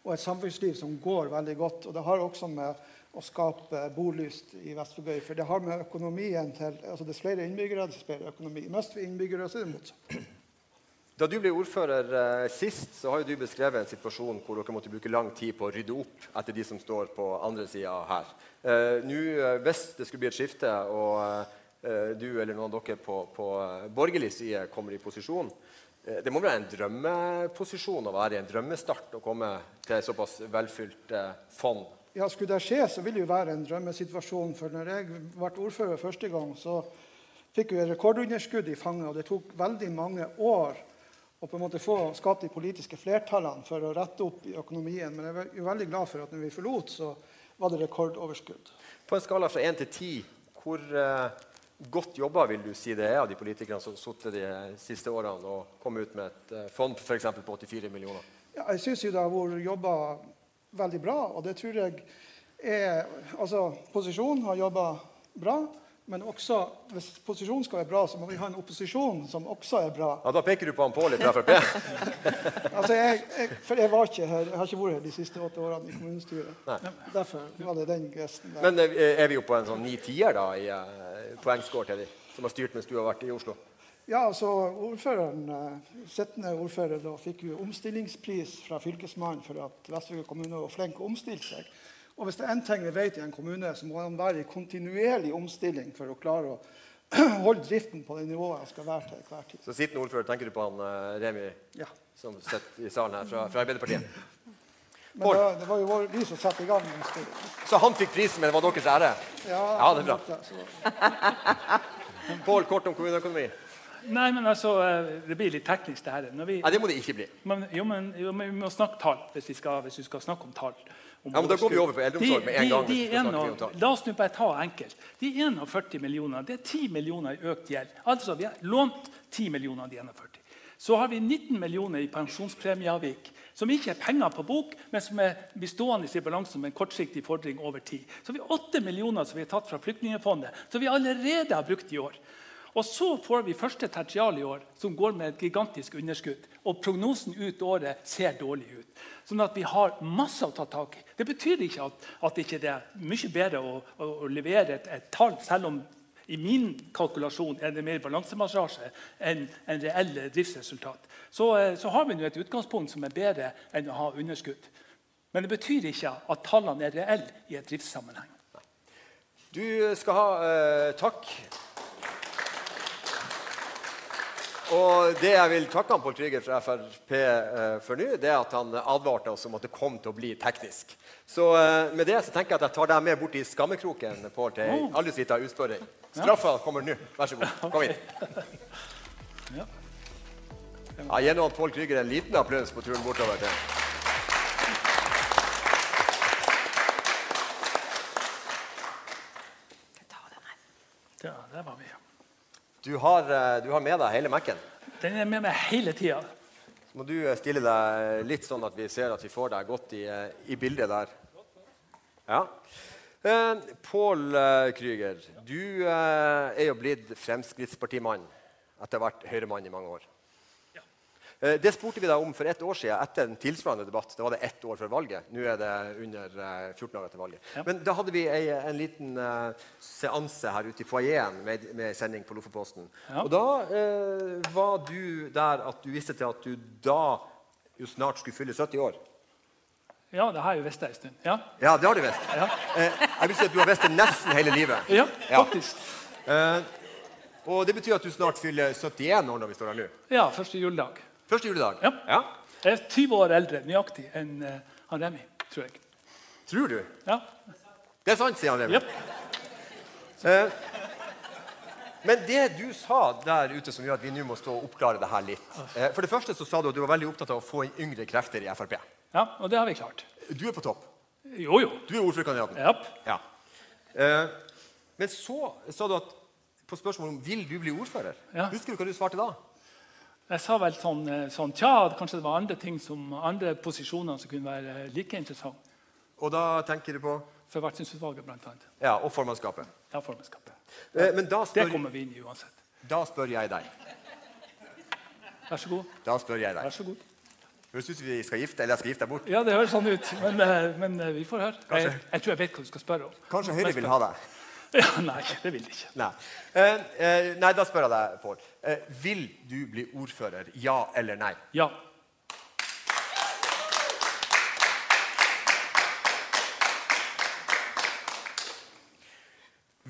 og et samfunnsliv som går veldig godt. og Det har også med å skape bolyst i Vestvågøy. For det har med økonomien til altså Dess flere innbyggere, dess bedre økonomi. Mest innbyggere, så er det motsatt. Da du ble ordfører eh, sist, så har jo du beskrevet en situasjon hvor dere måtte bruke lang tid på å rydde opp etter de som står på andre sida her. Eh, nå, eh, hvis det skulle bli et skifte, og du eller noen av dere på, på borgerlig side kommer i posisjon Det må være en drømmeposisjon å være i en drømmestart å komme til et såpass velfylt fond? Ja, Skulle det skje, så vil det jo være en drømmesituasjon. For når jeg ble ordfører første gang, så fikk vi rekordunderskudd i fanget. Og det tok veldig mange år og på en måte få skapt de politiske flertallene for å rette opp i økonomien. Men jeg er jo veldig glad for at når vi forlot, så var det rekordoverskudd. På en skala fra 1 til 10, hvor uh, godt jobba vil du si det er av de politikerne som har sittet de siste årene og kommet ut med et uh, fond f.eks. på 84 millioner? Ja, jeg syns det har vært jobba veldig bra, og det tror jeg er Altså, posisjonen har jobba bra. Men også, hvis posisjonen skal være bra, så må vi ha en opposisjon som også er bra. Ja, Da peker du på han Pål fra Frp? altså, jeg, jeg, for jeg var ikke her, jeg har ikke vært her de siste åtte årene i kommunestyret. Nei. Derfor var det den gesten der. Men eh, er vi jo på en sånn ni-tier da, i uh, poengscore til de som har styrt mens du har vært i Oslo? Ja, altså ordføreren, uh, Sittende ordfører da, fikk jo omstillingspris fra Fylkesmannen for at Vestvågøy kommune var flink å omstille seg. Og hvis det er én ting vi vet i en kommune, så må han være i kontinuerlig omstilling for å klare å holde driften på det nivået han skal være til hver tid. Så sittende ordfører, tenker du på han uh, Remi ja. som sitter i salen her fra, fra Arbeiderpartiet? Men da, det var jo vi som satte i gang omstillingen. Så han fikk prisen, men det var deres ære? Ja, ja det er bra. Pål, kort om kommuneøkonomi. Nei, men altså, eh, Det blir litt teknisk, det her. Vi, Nei, det må det ikke bli. Men, jo, men, jo, men vi må snakke tall hvis vi skal, hvis vi skal snakke om tall. Ja, men Da går vi over på eldreomsorg med en gang. De, de, ennå, la oss nå bare ta enkelt. De 41 millionene det er 10 millioner i økt gjeld. Altså, Vi har lånt 10 millioner av de 41. Så har vi 19 millioner i pensjonspremieavvik, som ikke er penger på bok, men som er bestående i balanse med en kortsiktig fordring over tid. Så vi har 8 millioner som vi har tatt fra Flyktningfondet, som vi allerede har brukt i år. Og så får vi første tertial i år, som går med et gigantisk underskudd. Og prognosen ut året ser dårlig ut. Sånn at vi har masse å ta tak i. Det betyr ikke at, at det ikke er mye bedre å, å, å levere et, et, tall, selv om i min kalkulasjon er det mer balansemassasje enn en reelle driftsresultat. Så, eh, så har vi nå et utgangspunkt som er bedre enn å ha underskudd. Men det betyr ikke at tallene er reelle i et driftssammenheng. Du skal ha eh, takk Og det jeg vil takke han Pål Trygger fra Frp eh, for nå, det er at han advarte oss om at det kom til å bli teknisk. Så eh, med det så tenker jeg at jeg tar deg med bort i skammekroken Pål, til ei aldri sitte utspørring. Straffa kommer nå. Vær så god. Kom inn. Ja, Gi nå Pål Trygger en liten applaus på turen bortover til Ja, der var vi. Du har, eh, du har med deg hele Mac-en? Den er med meg hele tida. Så må du eh, stille deg litt sånn at vi ser at vi får deg godt i, eh, i bildet der. Ja. Eh, Pål Krüger, du eh, er jo blitt Fremskrittspartimann etter hvert Høyre-mann i mange år. Eh, det spurte vi deg om for ett år siden etter en tilsvarende debatt. Da var det ett år før valget. Nå er det under 14 år dager til valget. Ja. Men da hadde vi ei, en liten uh, seanse her ute i foajeen med, med sending på Lofoposten. Ja. Og da uh, var du der at du viste til at du da jo snart skulle fylle 70 år. Ja, det har jeg jo visst en stund. Ja, ja det har du visst. Ja. Uh, jeg vil si at du har visst det nesten hele livet. Ja, faktisk. og det betyr at du snart fyller 71 år når vi står her nå. Ja, første juledag. Første juledag? Ja. ja. Jeg er 20 år eldre nøyaktig enn uh, han Remi, tror jeg. Tror du? Ja. Det er sant, sier han Remi. Yep. Uh, men det du sa der ute som gjør at vi nå må stå og oppklare det her litt uh, For det første så sa du at du var veldig opptatt av å få inn yngre krefter i Frp. Ja, og det har vi klart. Du er på topp. Jo, jo. Du er ordførerkandidaten. Yep. Ja. Eh, men så sa du at på spørsmålet om vil du bli ordfører. Ja. Husker du hva du svarte da? Jeg sa vel sånn, eh, sånn Tja, kanskje det var andre ting som andre posisjoner som kunne være eh, like interessante. Og da tenker du på Forvaltningsutvalget, blant annet. Ja, og formannskapet. Ja, formannskapet. Eh, men da Det kommer vi inn i uansett. da spør jeg deg. Vær så god. Da spør jeg deg. Vær så god. Høres ut som vi skal gifte, eller jeg skal gifte deg bort. Ja, det høres sånn ut, men, eh, men vi får høre. Jeg, jeg tror jeg vet hva du skal spørre om. Kanskje Høyre vil ha deg? Ja, nei, det vil de ikke. Nei. Eh, eh, nei, da spør jeg deg, Pål. Eh, vil du bli ordfører? Ja eller nei? Ja.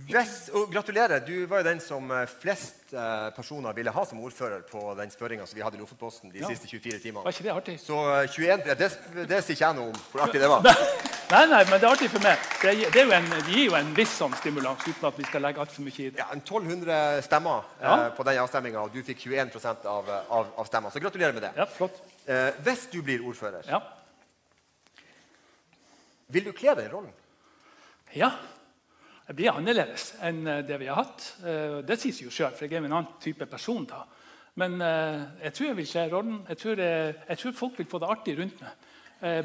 Hvis, og gratulerer. Du var jo den som eh, flest eh, personer ville ha som ordfører på den spørringa vi hadde i Lofotposten de Ja. siste 24 timene. Var ikke det artig? Så eh, 21, ja, det, det sier ikke jeg noe om hvor artig det var. Nei, nei, men det er artig for meg. Det, det, en, det gir jo en viss sånn stimulans, uten at vi skal legge altfor mye i det. Ja, en 1200 stemmer eh, på den avstemminga, og du fikk 21 av, eh, av, av stemmene. Så gratulerer med det. Ja, flott. Eh, hvis du blir ordfører, Ja. vil du kle den rollen? ja. Det blir annerledes enn eh, det vi har hatt. Eh, Det sier seg jo sjøl, for jeg er en annen type person da. Men eh, jeg tror jeg vil kle rollen. Jeg tror, jeg, jeg tror folk vil få det artig rundt meg.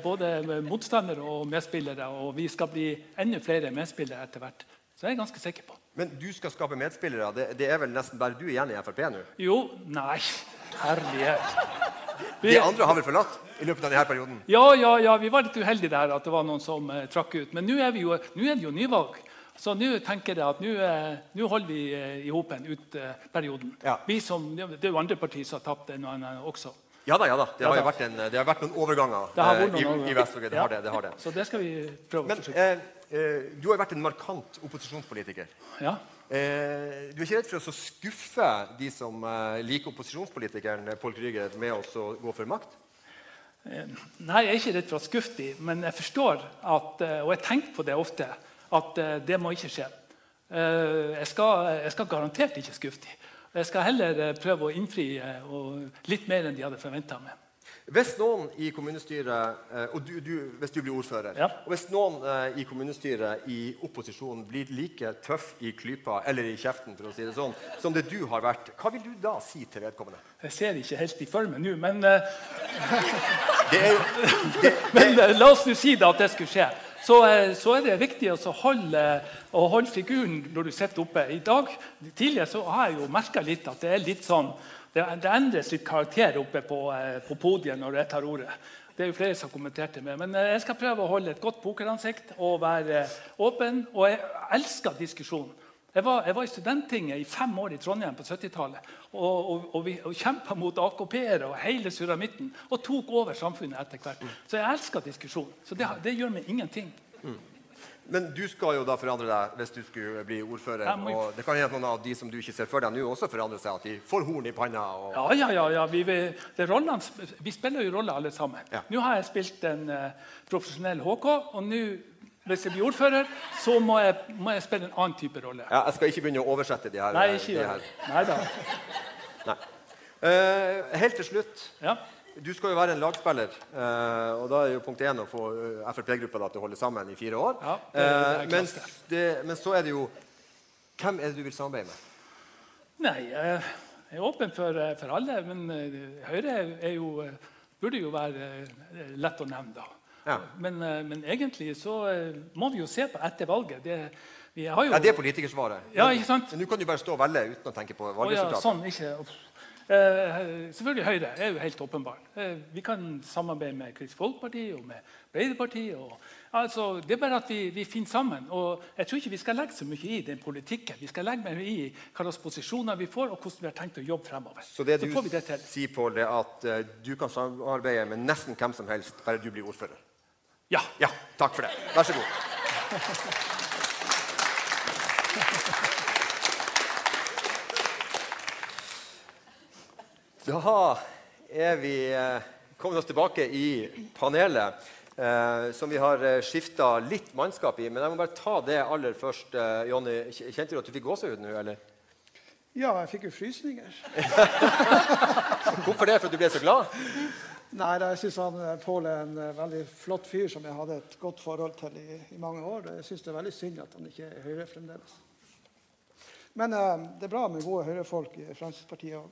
Både motstandere og medspillere. Og vi skal bli enda flere medspillere etter hvert. Så jeg er ganske sikker på. Men du skal skape medspillere. Det, det er vel nesten bare du igjen i Frp nå? Jo, nei Herlighet. De andre har vel forlatt i løpet av denne perioden? Ja, ja, ja, vi var litt uheldige der at det var noen som trakk ut. Men nå er, vi er det jo nyvalg. Så nå tenker jeg at nå, eh, holder vi eh, i hopen ut perioden. Ja. Vi som, det er jo andre partier som har tapt en og annen også. Ja da, ja da. Det Ja har da. vært, en, det har vært noen overganger har eh, vært i, noen i Vest-Norge. Det, Ja. det, det har det. Så det skal vi prøve Men å forsøke. eh, du har vært en markant opposisjonspolitiker. Ja. Eh, du er ikke redd for å skuffe de som eh, liker opposisjonspolitikeren Pål Krüger med oss å gå for makt? Nei, jeg er ikke redd for å skuffe dem, men jeg forstår at, og jeg tenker på det ofte, at eh, det må ikke skje. Eh, Jeg skal, jeg skal garantert ikke skuffe dem. Jeg skal heller eh, prøve å innfri litt mer enn de hadde forventa meg. Hvis noen i kommunestyret, og du, du, hvis du blir ordfører, Ja. og hvis noen i kommunestyret i opposisjonen blir like tøff i klypa eller i kjeften for å si det sånn, som det du har vært, hva vil du da si til vedkommende? Jeg ser ikke helt i for meg nå, men, uh... Det er det, det, men la oss nå si det at det skulle skje. Så, eh, så er det viktig å holde, å holde figuren når du sitter oppe. I dag, Tidligere så har jeg jo merka litt at det er litt sånn det, det endres litt karakter oppe på, eh, på podiet når jeg tar ordet. Det er jo flere som har kommentert det med. Men eh, jeg skal prøve å holde et godt pokeransikt og være åpen. Og jeg elsker diskusjon. Jeg var, jeg var i Studenttinget i fem år i Trondheim på 70-tallet. Og, og, og, vi- kjempa mot AKP-ere og hele suramitten. Og tok over samfunnet etter hvert. Så jeg elsker diskusjon. Så det, det gjør meg ingenting. men du skal jo da forandre deg hvis du skulle bli ordfører. Må Og det kan hende noen av de som du ikke ser for deg nå, også forandrer seg. At de får horn i panna. Og, Ja, ja, ja. ja. Vi, vi, det rollene, vi spiller jo roller alle sammen. Ja. Nå har jeg spilt en uh, profesjonell HK, og nå, hvis jeg blir ordfører, så må jeg, må jeg spille en annen type rolle. Ja, jeg skal ikke begynne å oversette de her. Nei, ikke de her. det. Nei. Eh, helt til slutt. Ja. Du skal jo være en lagspiller. Uh, og da er jo punkt én å få eh, Frp-gruppa til å holde sammen i fire år. Ja, det- det er Eh, men, det, men så er det jo Hvem er det du vil samarbeide med? Nei, jeg er åpen for, for alle, men Høyre jo, burde jo være lett å nevne, da. Ja. Men, eh, men egentlig så eh, må vi jo se på etter valget. Det, vi har jo, Ja, Det er politikersvaret. Ja, ikke sant? Men nå kan du bare stå og velge uten å tenke på Å ja, valgresultatet. sånn, ikke. Eh, selvfølgelig Høyre er jo helt åpenbart. Eh, vi kan samarbeide med Kristelig Folkeparti og med Arbeiderpartiet. og- Altså, det er bare at vi, vi finner sammen. og Jeg tror ikke vi skal legge så mye i den politikken. Vi skal legge mer i hva slags posisjoner vi får, og hvordan vi har tenkt å jobbe fremover. Så det du det sier, Pål, er at uh, du kan samarbeide med nesten hvem som helst, bare du blir ordfører? Ja. Ja, takk for det. Vær så god. Da er vi eh, kommet oss tilbake i panelet, eh, som vi har eh, skifta litt mannskap i. Men jeg må bare ta det aller først. Eh, Jonny, kjente du at du fikk gåsehud nå, eller? Ja, jeg fikk jo frysninger. Hvorfor det? For at du ble så glad? Nei, jeg syns Pål er en veldig flott fyr som jeg hadde et godt forhold til i, i mange år. Jeg syns det er veldig synd at han ikke er Høyre fremdeles. Men eh, det er bra med gode Høyre-folk i Fremskrittspartiet òg.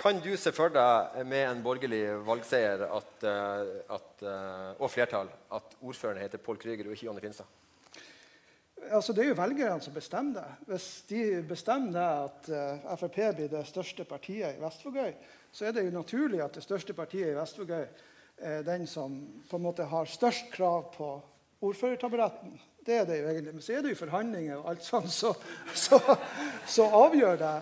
Kan du se for deg med en borgerlig valgseier at, eh, at, eh, og flertall at ordføreren heter Pål Krüger og ikke Jonny Finstad? Altså, det er jo velgerne som bestemmer det. Hvis de bestemmer at uh, Frp blir det største partiet i Vestvågøy, så er det jo naturlig at det største partiet i Vestvågøy er den som på en måte har størst krav på ordførertaburetten. Det er det jo egentlig. Men så er det jo forhandlinger og alt sånt, så, så, så avgjør det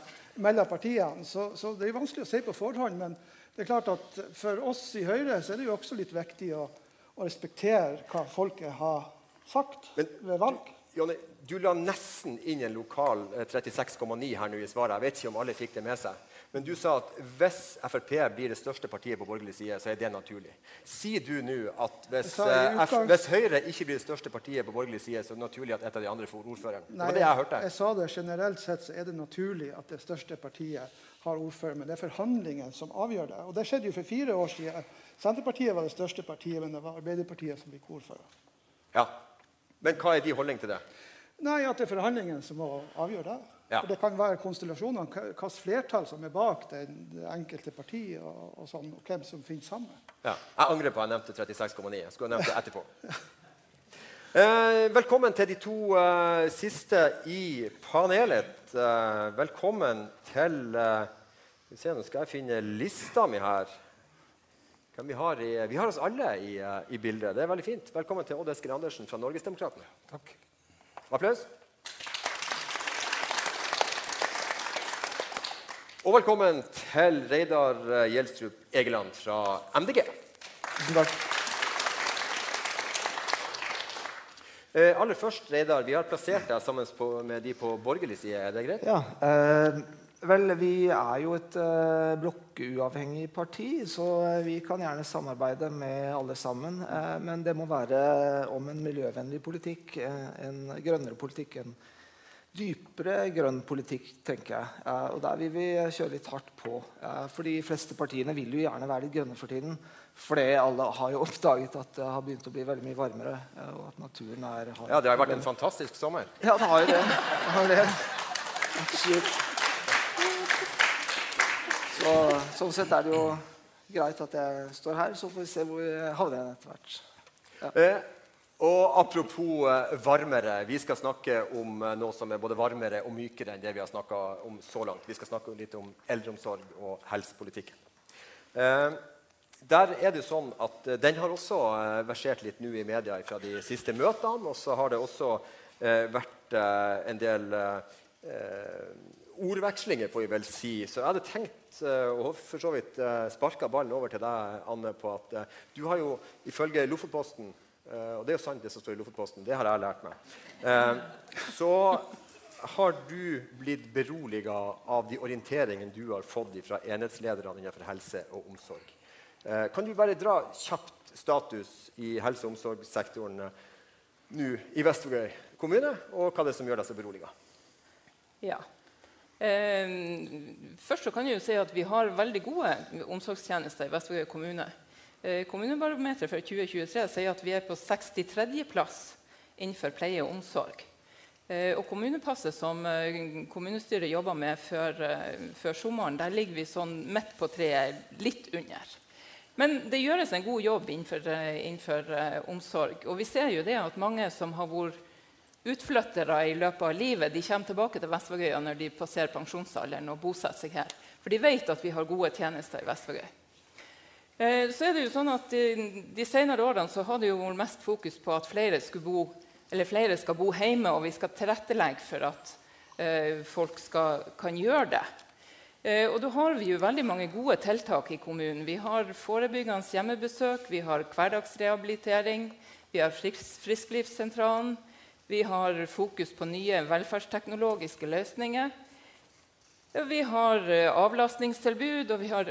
mellom partiene. Så, så, det er vanskelig å si på forhånd. Men det er klart at for oss i Høyre så er det jo også litt viktig å, å respektere hva folket har sagt men, ved valg. Jonny, du la nesten inn en lokal 36,9 eh, her nå i svaret. Jeg vet ikke om alle fikk det med seg. Men du sa at hvis Frp blir det største partiet på borgerlig side, så er det naturlig. Sier du nå at hvis, F, hvis, Høyre ikke blir det største partiet på borgerlig side, så er det naturlig at et av de andre får ordføreren? Nei, det var det jeg hørte. Jeg sa det generelt sett så er det naturlig at det største partiet har ordfører. Men det er forhandlingen som avgjør det. Og det skjedde jo for fire år siden. Senterpartiet var det største partiet, men det var Arbeiderpartiet som ble ordfører. Ja, Men hva er din holdning til det? Nei, At det er forhandlingen som må avgjøre det. Ja. For Det kan være konstellasjoner, hvilket flertall som er bak det, enkelte partiet, og, og, sånn, og hvem som finner sammen. Ja. Jeg angrer på at jeg nevnte 36,9. Jeg skulle nevnt det etterpå. Eh, velkommen til de to eh, siste i panelet. Eh, velkommen til eh, se, Nå skal jeg finne lista mi her. Vi har, i, vi, har oss alle i, eh, i, bildet. Det er veldig fint. Velkommen til Odd Eskil Andersen fra Norgesdemokratene. Takk. Applaus. Og velkommen til Reidar eh, Gjelstrup Egeland fra MDG. Tusen takk. Eh, aller først, Reidar, vi har plassert deg sammen på, med de på borgerlig side. Er det greit? Ja. Eh, vel, vi er jo et eh, blokkuavhengig parti, så eh, vi kan gjerne samarbeide med alle sammen. Eh, men det må være om en miljøvennlig politikk, en grønnere politikk En dypere grønn politikk, tenker jeg. Eh, og der vil vi kjøre litt hardt på. Eh, for de fleste partiene vil jo gjerne være litt grønne for tiden. Fordi alle har jo oppdaget at det har begynt å bli veldig mye varmere. Eh, og at naturen er Ja, det har vært en fantastisk sommer. Ja, det har jo det. det, har det. Absolutt. Så, sånn sett er det jo greit at jeg står her, så får vi se hvor vi havner etter hvert. Ja. Eh, og Apropos eh, varmere. Vi skal snakke om eh, noe som er både varmere og mykere enn det vi har snakka om så langt. Vi skal snakke litt om eldreomsorg og helsepolitikken. Eh, der er det sånn at eh, Den har også eh, versert litt nå i media fra de siste møtene. Og så har det også eh, vært en del ordvekslinger, får vi vel si. Så jeg hadde tenkt og for så vidt sparka ballen over til deg, Anne, på at du har jo ifølge Lofotposten og det er jo sant, det som står i Lofotposten. Det har jeg lært meg. Så har du blitt beroliga av de orienteringene du har fått fra enhetslederne innenfor helse og omsorg. Kan du bare dra kjapt status i helse- og omsorgssektoren nå i Vestvågøy kommune, og hva det er som gjør deg så beroliga? Ja. Eh, først kan jeg jo si at Vi har veldig gode omsorgstjenester i Vestvågøy kommune. Eh, kommunebarometeret for 2023 sier at vi er på 63.-plass innenfor pleie og omsorg. Eh, og kommunepasset som eh, kommunestyret jobba med før, før, sommeren, der ligger vi sånn midt på treet, litt under. Men det gjøres en god jobb innenfor, innenfor omsorg. Og vi ser jo det at mange som har vært utflyttere i løpet av livet, de kommer tilbake til Vestvågøya når de passerer pensjonsalderen og bosetter seg her. For de vet at vi har gode tjenester i Vestvågøy. Eh, så er det jo sånn at De, senere årene så har det jo mest fokus på at flere, bo, flere, skal bo hjemme, og vi skal tilrettelegge for at eh, folk skal, kan gjøre det. Eh, og da har vi jo veldig mange gode tiltak i kommunen. Vi har forebyggende hjemmebesøk, vi har hverdagsrehabilitering, vi har frisk, Frisklivssentralen, vi har fokus på nye velferdsteknologiske løsninger. Vi har eh, avlastningstilbud, og vi har,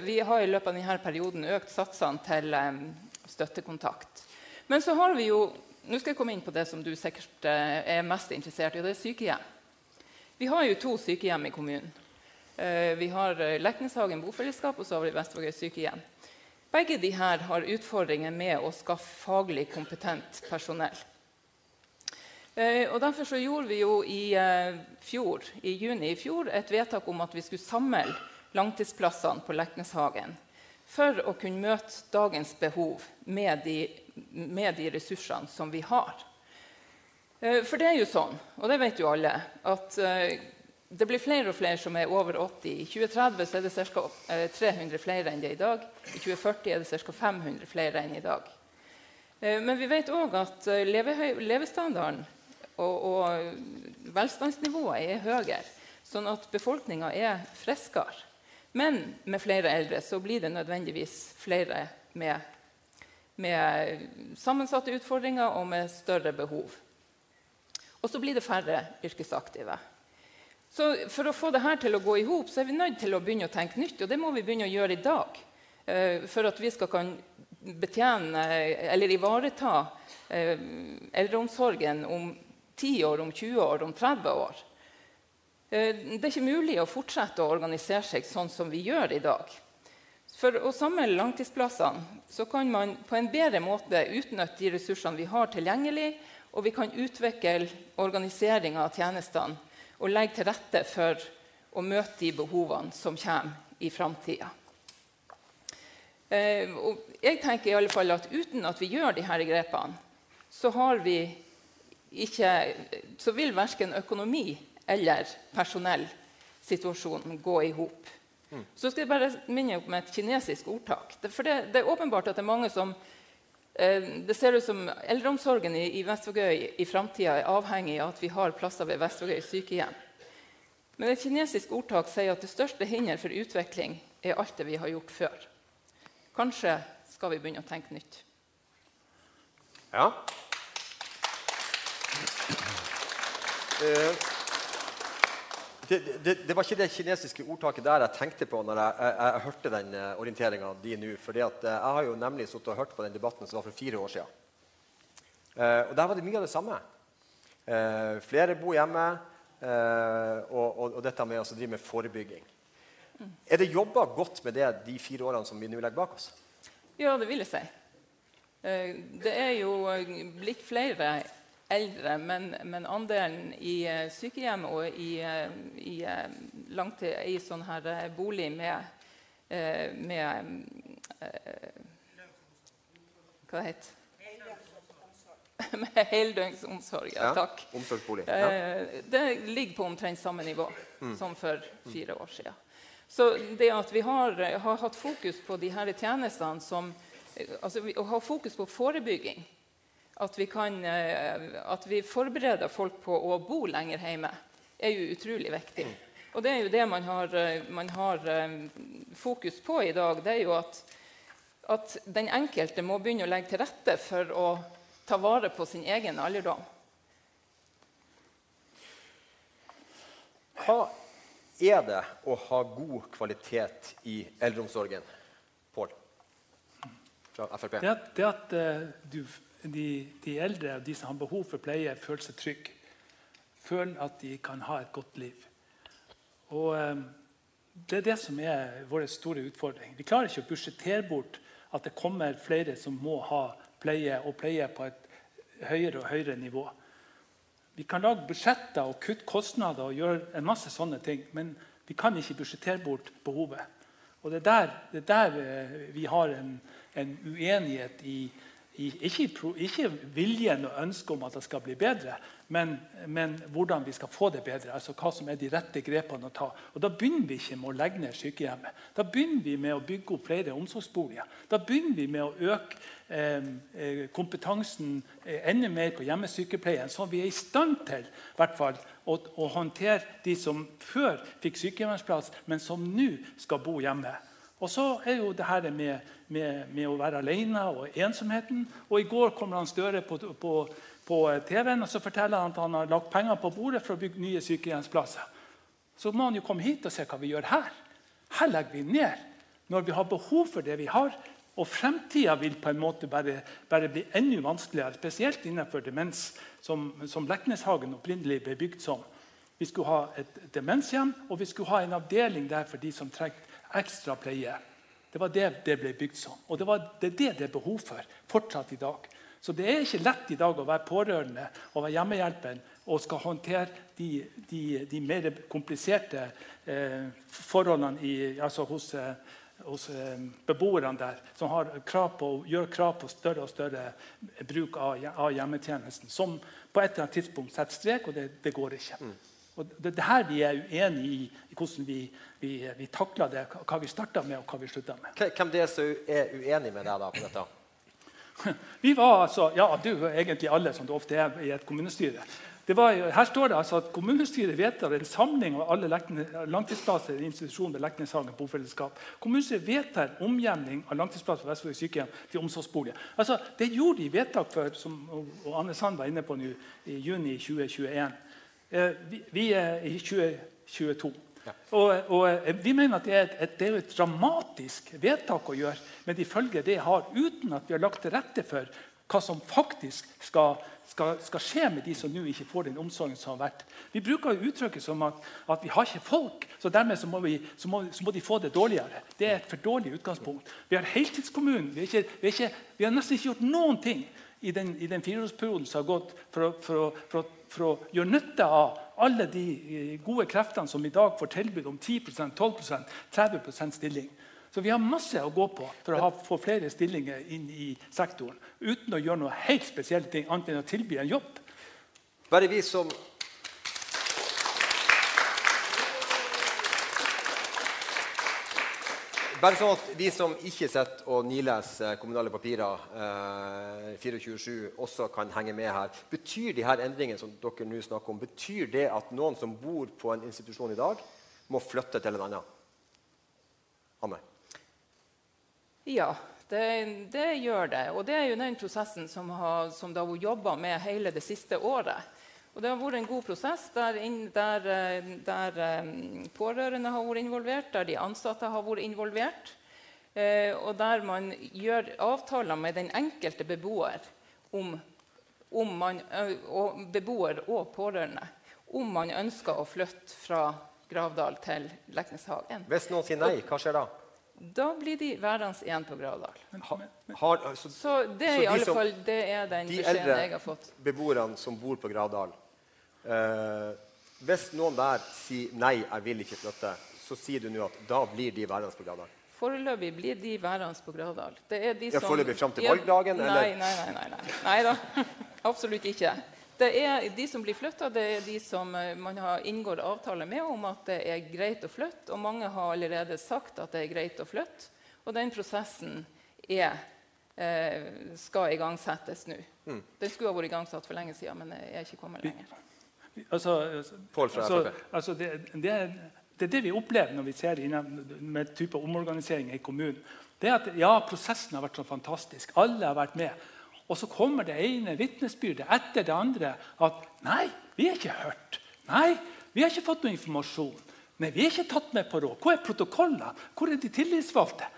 vi har, i løpet av denne perioden økt satsene til um, støttekontakt. Men så har vi jo Nå skal jeg komme inn på det som du sikkert uh, er mest interessert i, og det er sykehjem. Vi har jo to sykehjem i kommunen. Eh, vi har eh, Lekneshagen bofellesskap og så har vi Vestvågøy sykehjem. Begge de her har utfordringer med å skaffe faglig kompetent personell. Eh, og Derfor så gjorde vi jo i, fjor, i juni i fjor et vedtak om at vi skulle samle langtidsplassene på Lekneshagen for å kunne møte dagens behov med de, med de ressursene som vi har. Eh, for det er jo sånn, og det vet jo alle, at eh, det blir flere og flere som er over 80. I 2030 er det ca. 300 flere enn det er i dag. I 2040 er det ca. 500 flere enn i dag. Eh, men vi vet òg at levestandarden og, og velstandsnivået er høyere, sånn at befolkninga er friskere. Men med flere eldre så blir det nødvendigvis flere med, med sammensatte utfordringer og med større behov. Og så blir det færre yrkesaktive. Så For å få dette til å gå i hop er vi nødt til å begynne å tenke nytt. Og det må vi begynne å gjøre i dag. Eh, for at vi skal kan betjene eller ivareta eh, eldreomsorgen om 10 år, om 20 år, om 30 år. Eh, det er ikke mulig å fortsette å organisere seg sånn som vi gjør i dag. For å samle langtidsplassene så kan man på en bedre måte utnytte de ressursene vi har tilgjengelig, og vi kan utvikle organiseringa av tjenestene og legge til rette for å møte de behovene som kommer i framtida. Eh, jeg tenker i alle fall at uten at vi gjør disse grepene, så, ikke, så vil verken økonomi eller personellsituasjonen gå i hop. Mm. Så skal jeg bare minne om et kinesisk ordtak. For det, det er åpenbart at det er mange som Eh, det ser ut som eldreomsorgen i, i Vestvågøy i framtida er avhengig av at vi har plasser ved Vestvågøy sykehjem. Men et kinesisk ordtak sier at det største hinder for utvikling er alt det vi har gjort før. Kanskje skal vi begynne å tenke nytt. Ja. Uh, det, det, det, var ikke det kinesiske ordtaket der jeg tenkte på når jeg, jeg, jeg hørte den eh, orienteringa di nå. For uh, jeg har jo nemlig sittet og hørt på den debatten som var for fire år siden. Og der var det mye av det samme. Flere bor hjemme, og, og, og, dette med å drive med forebygging. Er det jobba godt med det de fire årene som vi nå legger bak oss? Ja, det vil jeg si. Det er jo blitt flere eldre, men, men andelen i uh, sykehjem og i, uh, i, langtid, i sånn her bolig med, med Hva det heter Med heldøgns omsorg. Ja, takk. Omsorgsbolig. Ja. det ligger på omtrent samme nivå mm. som for fire år siden. Så det at vi har, har hatt fokus på de her tjenestene som altså, Å ha fokus på forebygging at vi, kan, eh, at vi forbereder folk på å bo lenger hjemme, er jo utrolig viktig. Og det er jo det man har, eh, man har eh, fokus på i dag. Det er jo at, at, den enkelte må begynne å legge til rette for å ta vare på sin egen alderdom. Hva er det å ha god kvalitet i eldreomsorgen? Pål fra Frp. Det at, det at uh, du de, de, eldre og de som har behov for pleie, føler seg trygge. Føler at de kan ha et godt liv. Og um, Det er det som er vår store utfordring. Vi klarer ikke å budsjettere bort at det kommer flere som må ha pleie, og pleie på et høyere og høyere nivå. Vi kan lage budsjetter og kutte kostnader og gjøre en masse sånne ting, men vi kan ikke budsjettere bort behovet. Og Det er der, det er der eh, vi har en, en uenighet i, ikke, ikke, viljen og ønsket om at det skal bli bedre, men, men, hvordan vi skal få det bedre. altså Hva som er de rette grepene å ta. Og Da begynner vi ikke med å legge ned sykehjemmet. Da begynner vi med å bygge opp flere omsorgsboliger. Da begynner vi med å øke eh, eh kompetansen eh, enda mer på hjemmesykepleien, så vi er i stand til hvert fall, å, å håndtere de som før fikk sykehjemsplass, men som nå skal bo hjemme. Og så er jo det her med, med, med, å være alene og ensomheten. Og I går kommer han Støre på, på, på TV-en og så forteller han at han har lagt penger på bordet for å bygge nye sykehjemsplasser. Så må han jo komme hit og se hva vi gjør her. Her legger vi ned når vi har behov for det vi har. Og fremtida vil på en måte bare, bare, bli enda vanskeligere, spesielt innenfor demens, som, som Lekneshagen opprinnelig ble bygd som. Vi skulle ha et demenshjem, og vi skulle ha en avdeling der for de som trengte ekstra pleie. Det var det det ble bygd som. Og det, var, det er det det er behov for fortsatt i dag. Så det er ikke lett i dag å være pårørende og være hjemmehjelpen og skal håndtere de, de, de mer kompliserte eh, forholdene i, altså hos, eh, hos eh, beboerne der, som har krav på, gjør krav på større og større bruk av, av hjemmetjenesten. Som på et eller annet tidspunkt setter strek, og det, det går ikke. Mm. Og det er her vi er uenige i, i hvordan vi, vi, vi, takler det. Hva vi starta med, og hva vi slutta med. Hvem det er som er uenig med deg da på dette? Vi var altså, ja, du egentlig alle, som det ofte er i et kommunestyre. Var, her står det altså at Kommunestyret vedtar en samling av alle langtidsplasser i institusjonen ved Lekneshagen bofellesskap. Kommunestyret vedtar omgjemning av langtidsplasser ved Vestfold sykehjem til omsorgsbolig. Altså, det gjorde de vedtak for, som og Anne Sand var inne på nå, i juni 2021. Eh, vi, vi er i 2022. Og, og, eh, Vi mener at det er, et, det er et dramatisk vedtak å gjøre med de følger det har, uten at vi har lagt til rette for hva som faktisk skal, skal, skal skje med de som nå ikke får den omsorgen som har vært. Vi bruker uttrykket som at, at vi har ikke folk, så dermed så må, vi, så, må, så må, de få det dårligere. Det er et for dårlig utgangspunkt. Vi har heltidskommunen. Vi, vi, vi, har nesten ikke gjort noen ting i den, i den som har gått for, for, for, for å gjøre nytte av alle de eh, gode kreftene som i dag får tilbud om 10% 12% 30% stilling. Så vi har masse å gå på for å ha, få flere stillinger inn i sektoren. Uten å gjøre noe helt spesielt annet enn å tilby en jobb. Bare vi som Bare sånn at Vi som ikke sitter og nileser kommunale papirer, eh, 24-7, også kan henge med her. Betyr de her endringene som dere nå snakker om, betyr det at noen som bor på en institusjon i dag, må flytte til en annen? Anne? Ja, det, det, gjør det. Og det er jo den prosessen som, har, som det har vært jobba med hele det siste året. Og det har vært en god prosess der, der, eh, der eh, pårørende har vært involvert, der de ansatte har vært involvert. Eh, og der man gjør avtaler med den enkelte beboer om, om man, og beboer og pårørende om man ønsker å flytte fra Gravdal til Lekneshagen. Hvis noen sier nei, hva skjer da? Da blir de værende igjen på Gravdal. Har, så, så, det, er i alle som, fall, det er den beskjeden jeg har fått. De eldre beboerne som bor på Gravdal, Eh, hvis noen der sier nei, jeg vil ikke flytte, så sier du nå at da blir de værende på Gravdal? Foreløpig blir de værende på Gravdal. Det er de ja, Foreløpig fram til valgdagen? Nei, nei, nei, nei, nei. nei da. Absolutt ikke. Det er De som blir flytta, det er de som eh, man har inngår avtale med om at det er greit å flytte. Og mange har allerede sagt at det er greit å flytte. Og den prosessen er, eh, skal igangsettes nå. Mm. Den skulle ha vært igangsatt for lenge siden, men er ikke kommet lenger. Altså, altså, altså det, det, er, det, er det vi opplever når vi ser med type omorganisering i kommunen. Det er at ja, Prosessen har vært så fantastisk. Alle har vært med. Og så kommer det ene vitnesbyrdet etter det andre at nei, vi er ikke hørt. Nei, vi har ikke fått noe informasjon. Nei, vi er ikke tatt med på råd. Hvor er protokollene? Hvor er de tillitsvalgte?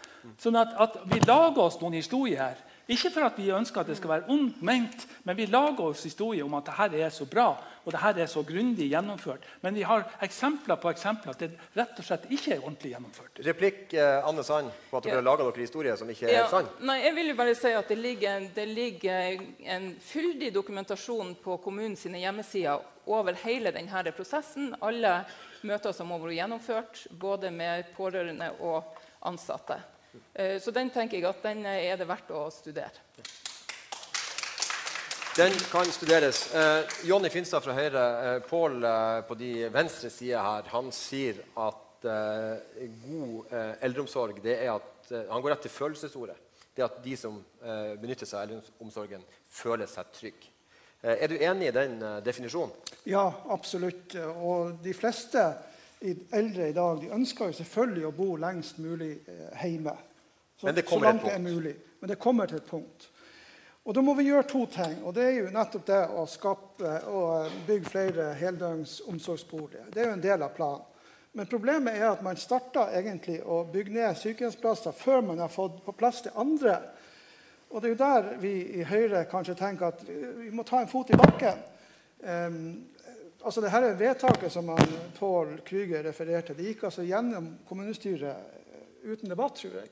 Sånn at, at vi lager oss noen historier her ikke for at vi ønsker at det skal være ondt ment, men vi lager oss historier om at dette er så bra og dette er så grundig gjennomført. Men vi har eksempler på eksempler at det rett og slett ikke er ordentlig gjennomført. Replikk eh, Anne Sand på at dere ja. lager dere historier som ikke er ja. sann? Nei, jeg vil jo bare si at det ligger, det ligger en fyldig dokumentasjon på kommunens hjemmesider over hele denne prosessen. Alle møter som har vært gjennomført, både med pårørende og ansatte. Eh, så den tenker jeg at den er det verdt å studere. Den kan studeres. Eh, Jonny Finstad fra Høyre. Eh, Pål eh, på de venstre side her, han sier at eh, god eh, eldreomsorg det er at eh, Han går rett til følelsesordet. Det er at de som benytter seg av eldreomsorgen, føler seg trygge. er du enig i den definisjonen? Ja, absolutt. Og de fleste eldre i dag de ønsker jo selvfølgelig å bo lengst mulig hjemme. Så, så langt det er mulig. Men det kommer til et punkt. Og Da må vi gjøre to ting. og Det er jo nettopp det å skape og bygge flere heldøgns omsorgsboliger. Det er jo en del av planen. Men problemet er at man starter egentlig å bygge ned sykehjemsplasser før man har fått på plass det andre. Og Det er jo der vi i Høyre kanskje tenker at vi må ta en fot i bakken. Um, altså det her er vedtaket som han, Pål Krüger refererte Det gikk altså gjennom kommunestyret uten debatt, tror jeg.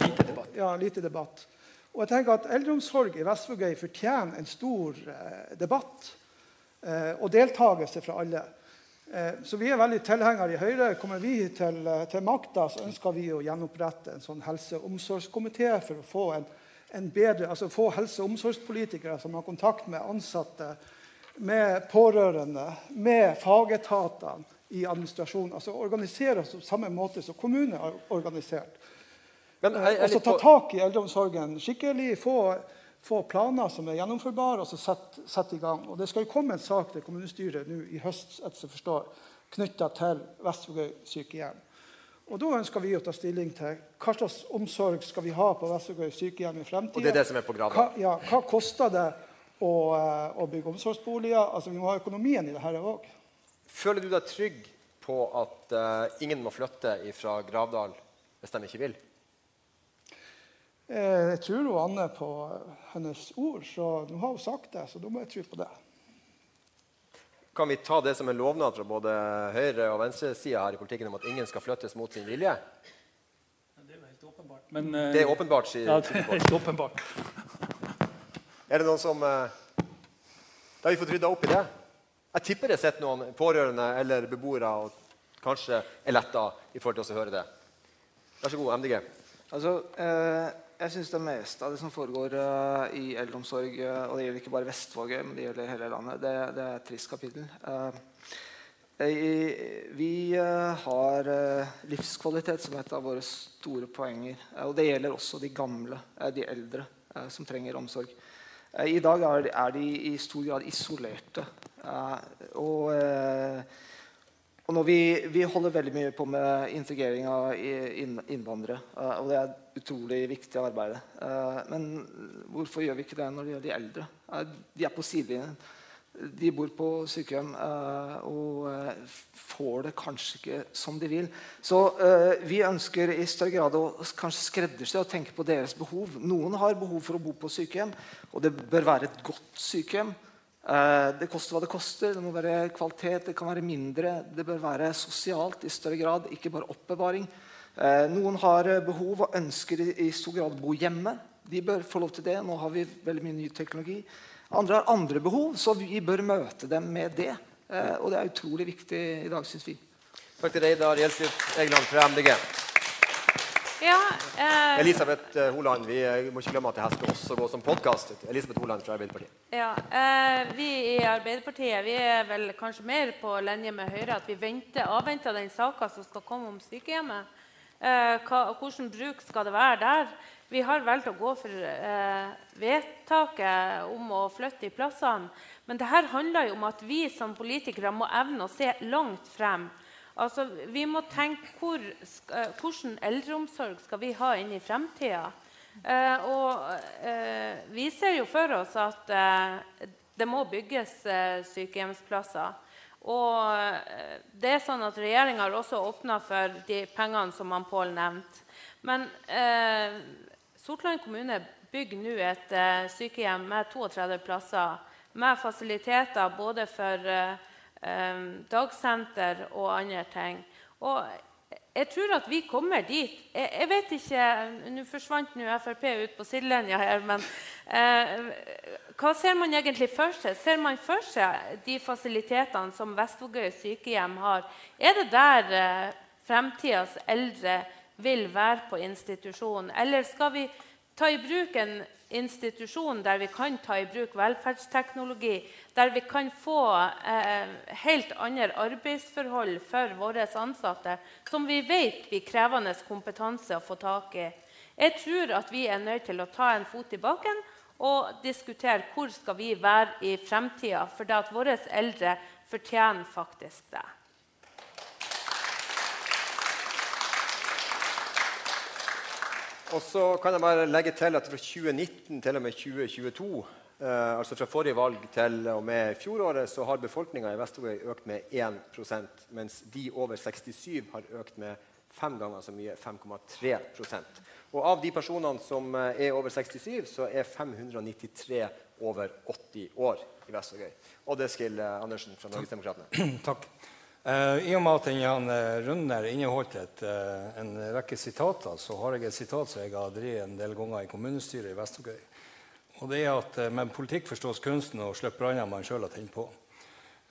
Lite debatt. Ja, lite debatt. Og jeg tenker at Eldreomsorg i Vestvågøy fortjener en stor eh, debatt eh, og deltakelse fra alle. Eh, så vi er veldig tilhengere i Høyre. Kommer vi til, eh, til makta, så ønsker vi å gjenopprette en sånn helse- og omsorgskomité for å få en, en bedre, altså få helse- og omsorgspolitikere som har kontakt med ansatte, med pårørende, med fagetatene i administrasjonen. Altså organisere oss på samme måte som kommunen er organisert. Men jeg, jeg, så ta tak i eldreomsorgen skikkelig, få, få planer som er gjennomførbare, og så sette sette i gang. Og Det skal jo komme en sak til kommunestyret nå i høst etter jeg forstår, knytta til Vestvågøy sykehjem. Og Da ønsker vi å ta stilling til hva slags omsorg skal vi ha på Vestvågøy sykehjem i fremtiden. og det er det som er på Hva, ja, hva koster det å, og bygge omsorgsboliger? Altså, Vi må ha økonomien i det her òg. Føler du deg trygg på at uh, ingen må flytte fra Gravdal hvis de ikke vil? Eh, Jeg tror jo Anne på hennes ord, så nå har hun sagt det, så da må jeg tro på det. Kan vi ta det som en lovnad fra både høyre- og venstresida her i politikken om at ingen skal flyttes mot sin vilje? Det er jo helt åpenbart. Men, eh, Det er åpenbart, sier Ja, det er helt åpenbart. Er det noen som eh, Da har vi fått rydda opp i det. Jeg tipper det sitter noen pårørende eller beboere og kanskje er letta i forhold til å høre det. Vær så god, MDG. Altså, eh, jeg syns det meste av det som foregår eh, i eldreomsorg, eh, og det gjelder ikke bare Vestvågøy, men det gjelder hele landet, det, det er et trist kapittel. Eh, vi har livskvalitet som et av våre store poenger. og det gjelder også de gamle, de eldre, som trenger omsorg. Eh, I dag er er de i stor grad isolerte. eh, og eh, og når vi, vi holder veldig mye på med integrering av innvandrere. og det er utrolig viktig arbeid. Men hvorfor gjør vi ikke det når det gjelder de eldre? De er på sidelinjen. De bor på sykehjem eh, og eh, får det kanskje ikke som de vil. Så eh, vi ønsker i større grad å kanskje skreddersy og tenke på deres behov. Noen har behov for å bo på sykehjem, og det bør være et godt sykehjem. Eh, det koster hva det koster. Det må være kvalitet, det kan være mindre. Det bør være sosialt i større grad, ikke bare oppbevaring. Noen har eh, behov og ønsker i stor grad å bo hjemme. De bør få lov til det. Nå har vi veldig mye ny teknologi. Andre har andre behov, så vi bør møte dem med det. Eh, og det er utrolig viktig i dag, syns vi. Takk til deg, Reidar Gjelsvik Egeland fra MDG. Ja, eh, Elisabeth eh, Holand, vi eh, må ikke glemme at det her skal også gå som podkast. Elisabeth Holand fra Arbeiderpartiet. ja eh, vi i Arbeiderpartiet vi er vel kanskje mer på linje med Høyre. At vi venter, avventer den saka som skal komme om sykehjemmet. Eh, hva, hvordan bruk skal det være der? Vi har valgt å gå for eh, vedtaket om å flytte de plassene. Men det her handler jo om at vi som politikere må evne å se langt frem. Altså, vi må tenke hvor, eh, hvordan eldreomsorg skal vi ha inn i fremtida. Eh, og eh, vi ser jo for oss at eh, det må bygges eh, sykehjemsplasser. Og det er sånn at Regjeringa har også åpna for de pengene som han Pål nevnte. Men eh, Sortland kommune bygger nå et uh, sykehjem med 32 plasser med fasiliteter både for uh, um, dagsenter og andre ting. Og jeg tror at vi kommer dit. Jeg, jeg vet ikke Nå forsvant nå Frp ut på sidelinja her, men eh, hva ser man egentlig for seg? Ser man for seg de fasilitetene som Vestvågøy sykehjem har? Er det der eh, fremtidas eldre vil være på institusjon? Eller skal vi ta i bruk en institusjon der vi kan ta i bruk velferdsteknologi, der vi kan få eh, helt andre arbeidsforhold for våre ansatte, som vi vet blir krevende kompetanse å få tak i. Jeg tror at vi er nødt til å ta en fot i baken og diskutere hvor skal vi være i fremtida, for våre eldre fortjener faktisk det. Og så kan jeg bare legge til at fra 2019 til og med 2022, eh, altså fra forrige valg til og med fjoråret, så har befolkninga i Vestvågøy økt med 1% mens de over 67 har økt med fem ganger så mye, 5,3% Og av de personene som eh, er over 67, så er 593 over 80 år i Vestvågøy. Og det skal eh, Andersen fra Norgesdemokratene. Takk. Uh, I og med at den runden her inneholdt et, uh, en rekke sitater, så har jeg et sitat som jeg har drevet en del ganger i kommunestyret i Vestvågøy. Og det er at med politikk forstås kunsten å slippe branner man sjøl har tent på.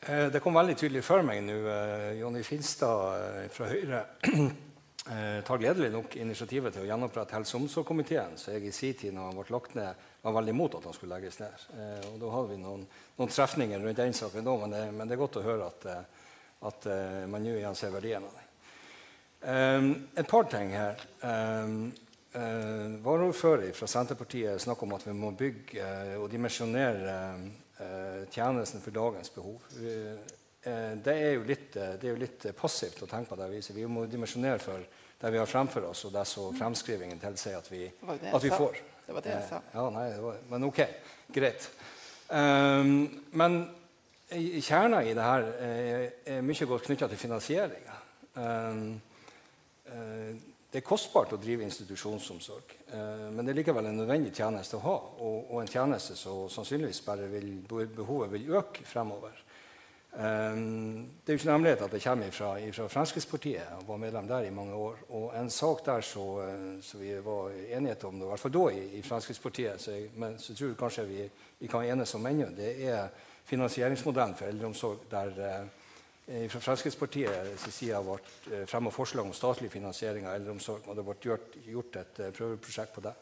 det kom veldig tydelig for meg nå. Jonny Finstad fra Høyre tar gledelig nok initiativet til å gjenopprette helse- og omsorgskomiteen, så jeg i sin tid når han ble lagt ned, var veldig imot at han skulle legges ned. og Da hadde vi noen, noen trefninger rundt den saken da, men det, men det er godt å høre at at uh, man nå igjen ser verdien av det. Um, et par ting her. Um, uh, Varaordfører fra Senterpartiet snakker om at vi må bygge uh, og dimensjonere uh, tjenesten for dagens behov. Vi, det er, litt, det, er jo litt, passivt å tenke på det viset. Vi må dimensjonere for det vi har fremfor oss, og det som fremskrivingen tilsier at vi, at vi får. Det var det jeg sa. Ja, nei, var, men OK. Greit. Um, men Kjerna i det her er, er mye godt knytta til finansieringa. Uh, det er kostbart å drive institusjonsomsorg, men det er likevel en nødvendig tjeneste å ha. Og, en tjeneste som sannsynligvis bare vil, behovet vil øke fremover. Det er jo ikke en hemmelighet at det kommer fra, fra Fremskrittspartiet. og var medlem der i mange år. Og en sak der så vi var enighet om, i hvert fall da i, i Fremskrittspartiet, så jeg, men så tror jeg kanskje vi, vi kan enes om ennå, det er finansieringsmodellen for eldreomsorg der eh, fra Fremskrittspartiets side ble eh, fremmet forslag om statlig finansiering av eldreomsorg. Og det ble gjort, gjort et eh, prøveprosjekt på det.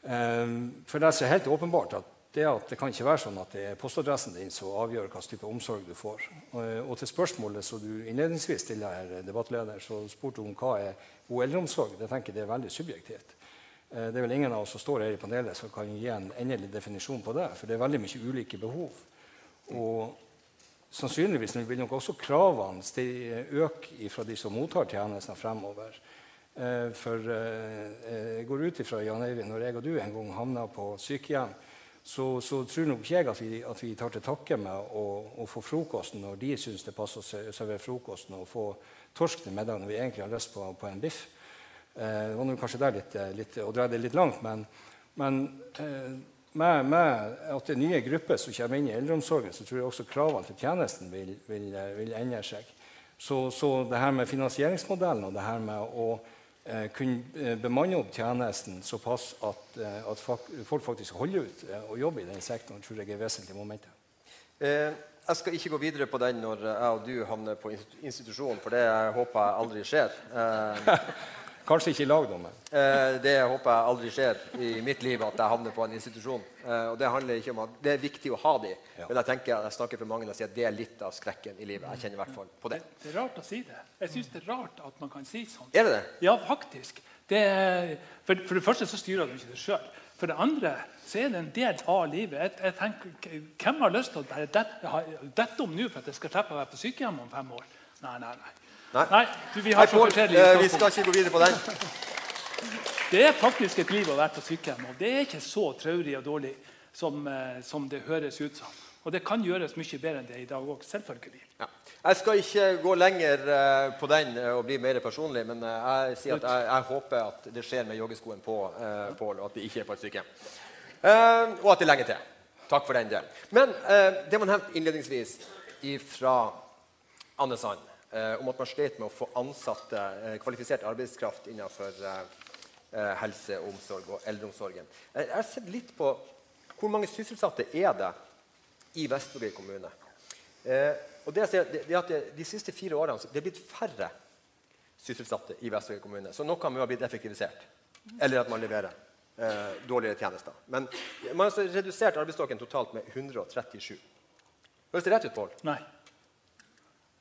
For det er helt åpenbart at det, at det kan ikke være sånn at det er postadressen din som avgjør hva type omsorg du får. Og, til spørsmålet som du innledningsvis stiller her, debattleder, så spurte om hva er god eldreomsorg. Det tenker jeg er veldig subjektivt. Det er vel ingen av oss som står her i panelet som kan gi en endelig definisjon på det. For det er veldig mye ulike behov. Og sannsynligvis vil nok også kravene øke fra de som mottar tjenestene fremover. Eh, for eh, jeg går ut ifra Jan Eivind, når jeg og du en gang havner på sykehjem, så, så tror nok ikke jeg at vi, at vi, tar til takke med å, å, få frokosten når de syns det passer å servere frokosten, og få torsk til middag når vi egentlig har lyst på, på en biff. Eh, det var kanskje der litt, litt, å dra det litt langt, men, men med, med, at det er nye grupper som kommer inn i eldreomsorgen, så tror jeg også kravene til tjenesten vil, vil, vil endre seg. Så, så, det her med finansieringsmodellen og det her med å eh, kunne eh, bemanne opp tjenesten såpass at, eh, at folk faktisk holder ut eh, og jobber i den sektoren, tror jeg er vesentlige momenter. Eh, jeg skal ikke gå videre på den når jeg og du havner på institusjon, for det håper jeg aldri skjer. Eh, Kanskje ikke i lag, da. Eh, det håper jeg aldri skjer i mitt liv, at jeg havner på en institusjon. Eh, og Det handler ikke om at det er viktig å ha de, ja. men jeg tenker jeg snakker for mange og sier at det er litt av skrekken i livet. Jeg kjenner i hvert fall på det. Det, det er rart å si det. Jeg syns det er rart at man kan si sånn. Er det det? Ja, faktisk. Det for, for, det første så styrer du ikke det sjøl. For det andre så er det en del av livet. Jeg, jeg tenker, Hvem har lyst til å bare dette, dette om nå for at jeg skal slippe å være på sykehjem om fem år? Nei, nei, nei. Nei. Nei vi har så forskjellige uh, Vi skal ikke gå videre på den. Det er faktisk et liv å være på sykehjem, og det er ikke så traurig og dårlig som, uh, som, det høres ut som. Og det kan gjøres mye bedre enn det i dag òg. Selvfølgelig. Ja. Jeg skal ikke gå lenger uh, på den og bli mer personlig, men jeg jeg, jeg, håper at det skjer med joggeskoen på, Pål, og at det ikke er på et sykehjem. og at det er lenge til. Takk for den delen. Men det man nevnte innledningsvis fra Anne Sand eh, om at man slet med å få ansatte eh, kvalifisert arbeidskraft innenfor eh, eh, helse, omsorg og eldreomsorgen. Eh, jeg har sett litt på hvor mange sysselsatte er det i Vestvågøy kommune. Eh, og det, jeg ser, det, at De siste fire årene det er blitt færre sysselsatte i Vestvågøy kommune. Så noe må ha blitt effektivisert. Eller at man leverer eh, dårligere tjenester. Men man har altså redusert arbeidsstokken totalt med 137. Høres det rett ut, Pål? Nei.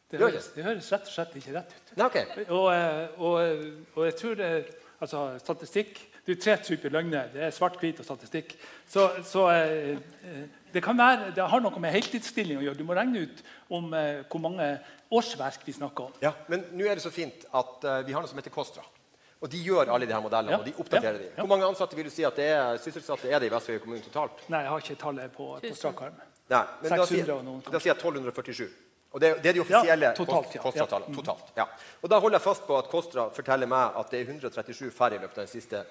Det høres, det høres, rett og slett ikke rett ut. Nei, okay. og, eh, og, og, jeg tror det, altså, statistikk Det er tre typer løgner. Det er svart-hvit og statistikk. Så, så eh, eh, det, kan være, det har noe med heltidsstilling å gjøre. Du må regne ut om eh, hvor mange årsverk vi snakker om. Ja, Men nå er det så fint at vi har noe som heter KOSTRA. Og de gjør alle de her modellene, ja, og de oppdaterer ja, de. Hvor mange ansatte vil du si at det er sysselsatte er det i Vestvågøy kommune totalt? Nei, jeg har ikke tallet på, på strak arm. Da da sier jeg 1247. Og det, det er de offisielle Ja, totalt, ja. KOSTRA-tallene. Ja. Mm. Totalt, ja. Og da holder jeg fast på at KOSTRA forteller meg at det er 137 færre i løpet av de siste,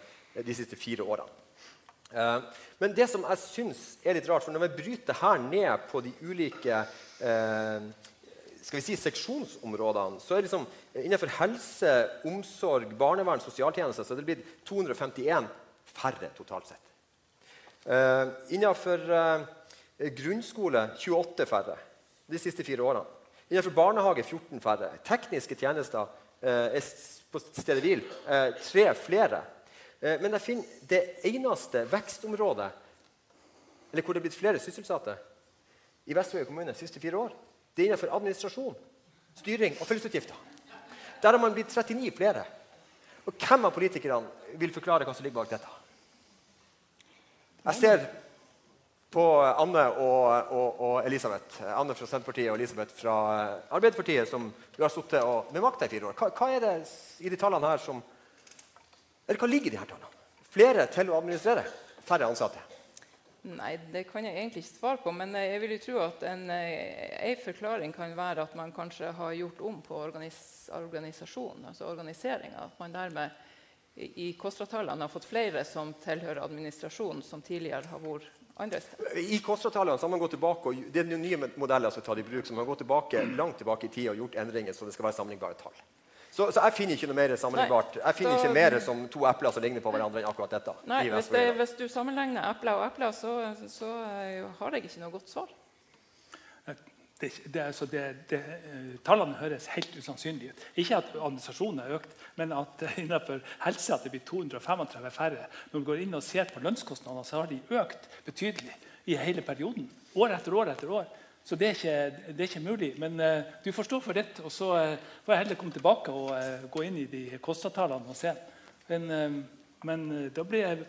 de siste fire årene. Eh, men det som jeg syns er litt rart, for når vi bryter her ned på de ulike eh, skal vi si seksjonsområdene, så er liksom eh, innenfor helse, omsorg, barnevern, sosialtjenester så er det blitt 251 færre totalt sett. Eh, innenfor eh, grunnskole 28 færre de siste fire årene. Innenfor barnehage 14 færre. Tekniske tjenester eh, er på stedet hvil eh, tre flere. Eh, men jeg finner det eneste vekstområdet eller hvor det er blitt flere sysselsatte i Vestvåg kommune de siste fire år, det er innenfor administrasjon, styring og fellesutgifter. Der har man blitt 39 flere. Og hvem av politikerne vil forklare hva som ligger bak dette? Jeg ser på Anne og, og, og Elisabeth. Anne fra Senterpartiet og Elisabeth fra Arbeiderpartiet, som du har sittet med makta i fire år. Hva, hva er det i de tallene her som Eller hva ligger i de her tallene? Flere til å administrere? Færre ansatte? Nei, det kan jeg egentlig ikke svare på. Men jeg vil jo tro at en, eh, en forklaring kan være at man kanskje har gjort om på organis organisasjonen, altså organiseringa. At man dermed i KOSTRA-tallene har fått flere som tilhører administrasjonen, som tidligere har vært andre steder. I KOSTRA-tallene har man gått tilbake, og det er nye modeller som er tatt i bruk, som har gått tilbake, langt tilbake i tid og gjort endringer så det skal være sammenlignbare tall. Så, så jeg finner ikke noe mer sammenlignbart. Jeg finner da- ikke mer som to epler som ligner på hverandre enn akkurat dette. Nei, hvis, det, hvis du sammenligner epler og epler, så, så eh, har jeg ikke noe godt svar. Det, det, altså det, det, eh, tallene høres helt usannsynlige ut. Ikke at administrasjonen har økt, men at eh, innenfor helse at det blir 235 færre. Når du går inn og ser på lønnskostnadene, så har de økt betydelig i hele perioden. År etter år etter år. Så det er ikke, det er ikke mulig. Men uh, du får stå for ditt, og så uh, får jeg heller komme tilbake og uh, gå inn i de KOSTA-tallene og se. Men, eh, men eh, da blir jeg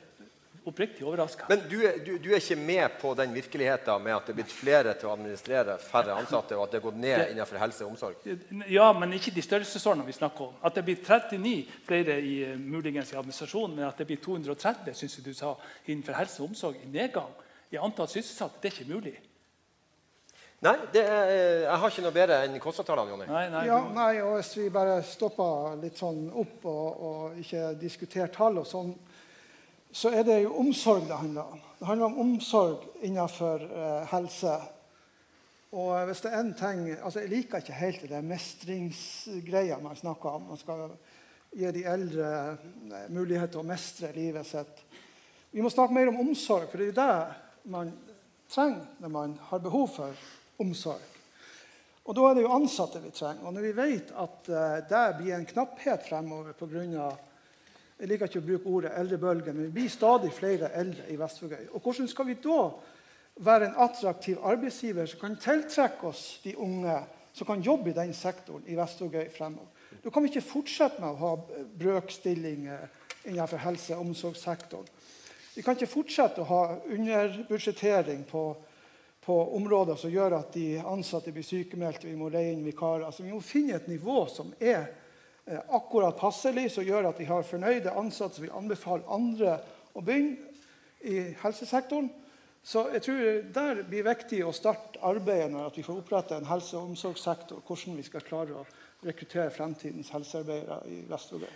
oppriktig overraska. Men du, er- du, du er ikke med på den virkeligheten med at det er blitt flere til å administrere, færre ansatte, og at det har gått ned innenfor helse og omsorg? Ja, men ikke de størrelsesordnene vi snakker om. At det blir 39 flere i eh, muligens i administrasjonen, men at det blir 230 synes du sa, innenfor helse og omsorg i nedgang i antall sysselsatte, det er ikke mulig. Nei, det er, jeg har ikke noe bedre enn KOSTRA-tallene, Jonny. Nei, nei, Ja, nei, og Hvis vi bare stopper litt sånn opp og, og ikke diskuterer tall, og sånn, så er det jo omsorg det handler om. Det handler om omsorg innenfor eh, helse. Og hvis det er en ting, altså Jeg liker ikke helt det mestringsgreia man snakker om. Man skal gi de eldre eh, mulighet til å mestre livet sitt. Vi må snakke mer om omsorg, for det er jo det man trenger når man har behov for omsorg. Og da er det jo ansatte vi trenger. Og når vi vet at uh, det blir en knapphet fremover pga. Jeg liker ikke å bruke ordet eldrebølge, men vi blir stadig flere eldre i Vestvågøy. Og hvordan skal vi da være en attraktiv arbeidsgiver som kan tiltrekke oss de unge som kan jobbe i den sektoren i Vestvågøy fremover? Da kan vi ikke fortsette med å ha brøkstillinger innenfor helse- og omsorgssektoren. Vi kan ikke fortsette å ha underbudsjettering på, på områder som gjør at de ansatte blir sykemeldte, vi må leie inn vikarer. Altså, vi må finne et nivå som er akkurat passelig, som gjør at vi har fornøyde ansatte som vil anbefale andre å begynne i helsesektoren. Så jeg tror der blir viktig å starte arbeidet når at vi får opprette en helse- og omsorgssektor, hvordan vi skal klare å rekruttere fremtidens helsearbeidere i Vestvågøy.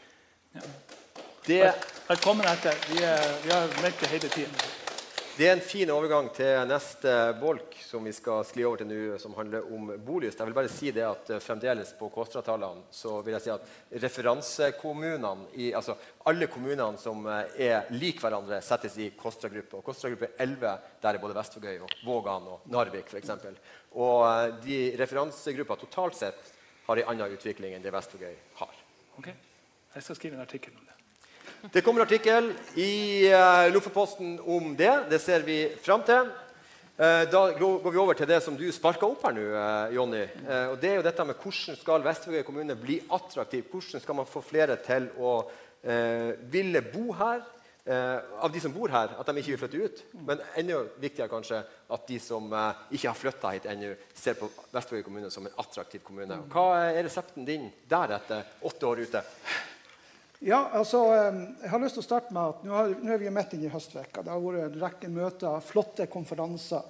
Det, Velkommen etter. Vi, er, vi har meldt det hele tiden. Det er en fin overgang til neste bolk som vi skal skli over til nå, som handler om bolyst. Jeg vil bare si det at eh, fremdeles på KOSTRA-tallene så vil jeg si at referansekommunene, i, altså alle kommunene som eh, er lik hverandre, settes i KOSTRA-gruppe. Og KOSTRA-gruppe 11, der er både Vestvågøy og Vågan og Narvik f.eks. Og eh, de referansegrupper totalt sett har en annen utvikling enn det Vestvågøy har. Ok? Jeg skal skrive en artikkel om det. Det kommer artikkel i uh, Lofoposten om det. Det ser vi fram til. Uh, da går vi over til det som du sparka opp her nå, uh, Jonny. Eh, og det er jo dette med Hvordan skal Vestvågøy kommune bli attraktiv? Hvordan skal man få flere til å eh, ville bo her? Eh, av de som bor her, at de ikke vil flytte ut. Men enda viktigere kanskje at de som eh, ikke har flytta hit ennå, ser på Vestvågøy kommune som en attraktiv kommune. Hva er resepten din der etter åtte år ute? Ja, altså, jeg har lyst til å starte med at Nå, har, nå er vi midt inne i høstveka. Det har vært en rekke møter, flotte konferanser.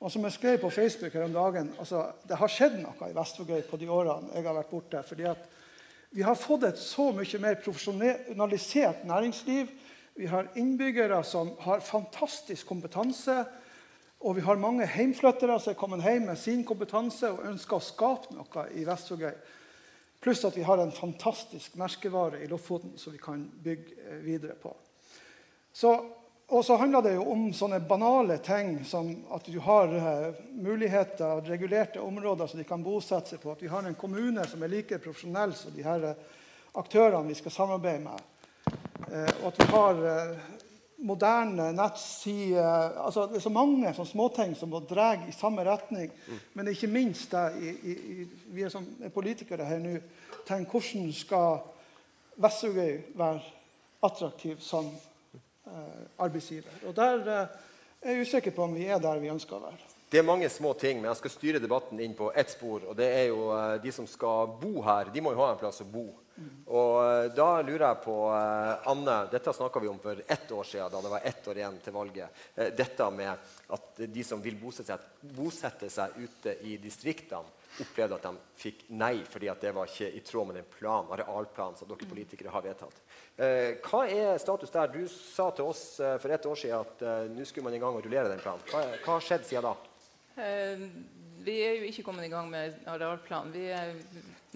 Og som jeg skrev på Facebook her om dagen, altså, det har skjedd noe i Vestvågøy på de årene jeg har vært borte. fordi at vi har fått et så mye mer profesjonalisert næringsliv. Vi har innbyggere som har fantastisk kompetanse. Og vi har mange heimflyttere som er kommet hjem med sin kompetanse og ønsker å skape noe i Vestvågøy. Pluss at vi har en fantastisk merkevare i Lofoten som vi kan bygge eh, videre på. Så, og så handler det jo om sånne banale ting som at du har muligheter regulerte områder som de kan bosette seg på. At vi har en kommune som er like profesjonell som de her aktørene vi skal samarbeide med. Uh, og at vi har moderne nettsider altså, Det er så mange sånn småting som må dra i samme retning. Mm. Men ikke minst det, vi er som politikere her nå tenker hvordan skal Vestvågøy være attraktiv som eh, arbeidsgiver. Og Der eh, er jeg usikker på om vi er der vi ønsker å være. Det er mange små ting, men jeg skal styre debatten inn på ett spor. og det er jo eh, De som skal bo her, de må jo ha en plass å bo. Og eh, da lurer jeg på eh, Anne, dette snakka vi om for ett år siden, da det var ett år igjen til valget. Dette med at de som vil bosette seg, bosette seg ute i distriktene, opplevde at de fikk nei fordi at det var ikke i tråd med den plan, arealplanen som dere politikere har vedtatt. hva er status der? Du sa til oss for ett år siden at nå skulle man i gang å rullere den planen. Hva har skjedd siden da? Vi er jo ikke kommet i gang med arealplan.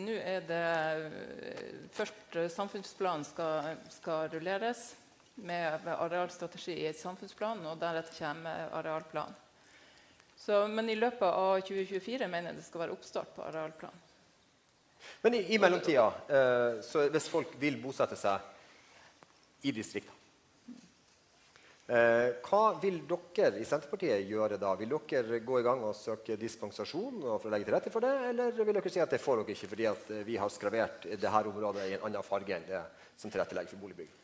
Nå er det eh, Først eh, samfunnsplanen skal, skal rulleres med arealstrategi i et samfunnsplan, og deretter kommer arealplanen. Men i løpet av 2024 mener jeg det skal være oppstart på arealplanen. Men i, i mellomtida, eh, hvis folk vil bosette seg i distriktene Eh, hva vil dere i Senterpartiet gjøre da? Vil dere gå i gang og søke dispensasjon for å legge til rette for det, eller vil dere si at det får dere ikke fordi eh, vi har skravert dette området i en annen farge enn det som tilrettelegger for boligbygg?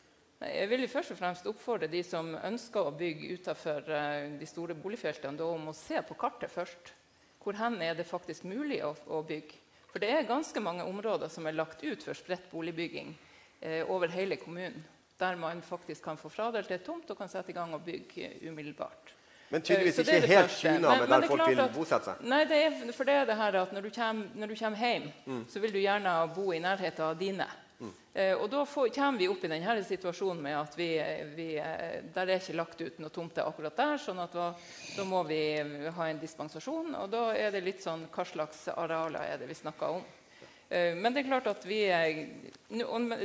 Jeg vil først og fremst oppfordre de som ønsker å bygge utenfor eh, de store boligfeltene, om å se på kartet først. Hvor hen er det faktisk mulig å, å, bygge? For det er ganske mange områder som er lagt ut for spredt boligbygging eh, over hele kommunen der man faktisk kan få fradelt et tomt og kan sette i gang og bygge umiddelbart. Men tydeligvis ikke helt tuna med der folk vil bosette seg? Nei, det er, for det er det her at når du kommer, når du kommer hjem, mm. så vil du gjerne bo i nærheten av dine. Mm. Eh, og da får, kommer vi opp i denne situasjonen med at vi, vi, eh, der er ikke lagt ut noe tomter akkurat der. sånn at da, da, må vi ha en dispensasjon. Og da er det litt sånn hva slags arealer er det vi snakker om. Eh, men det er klart at vi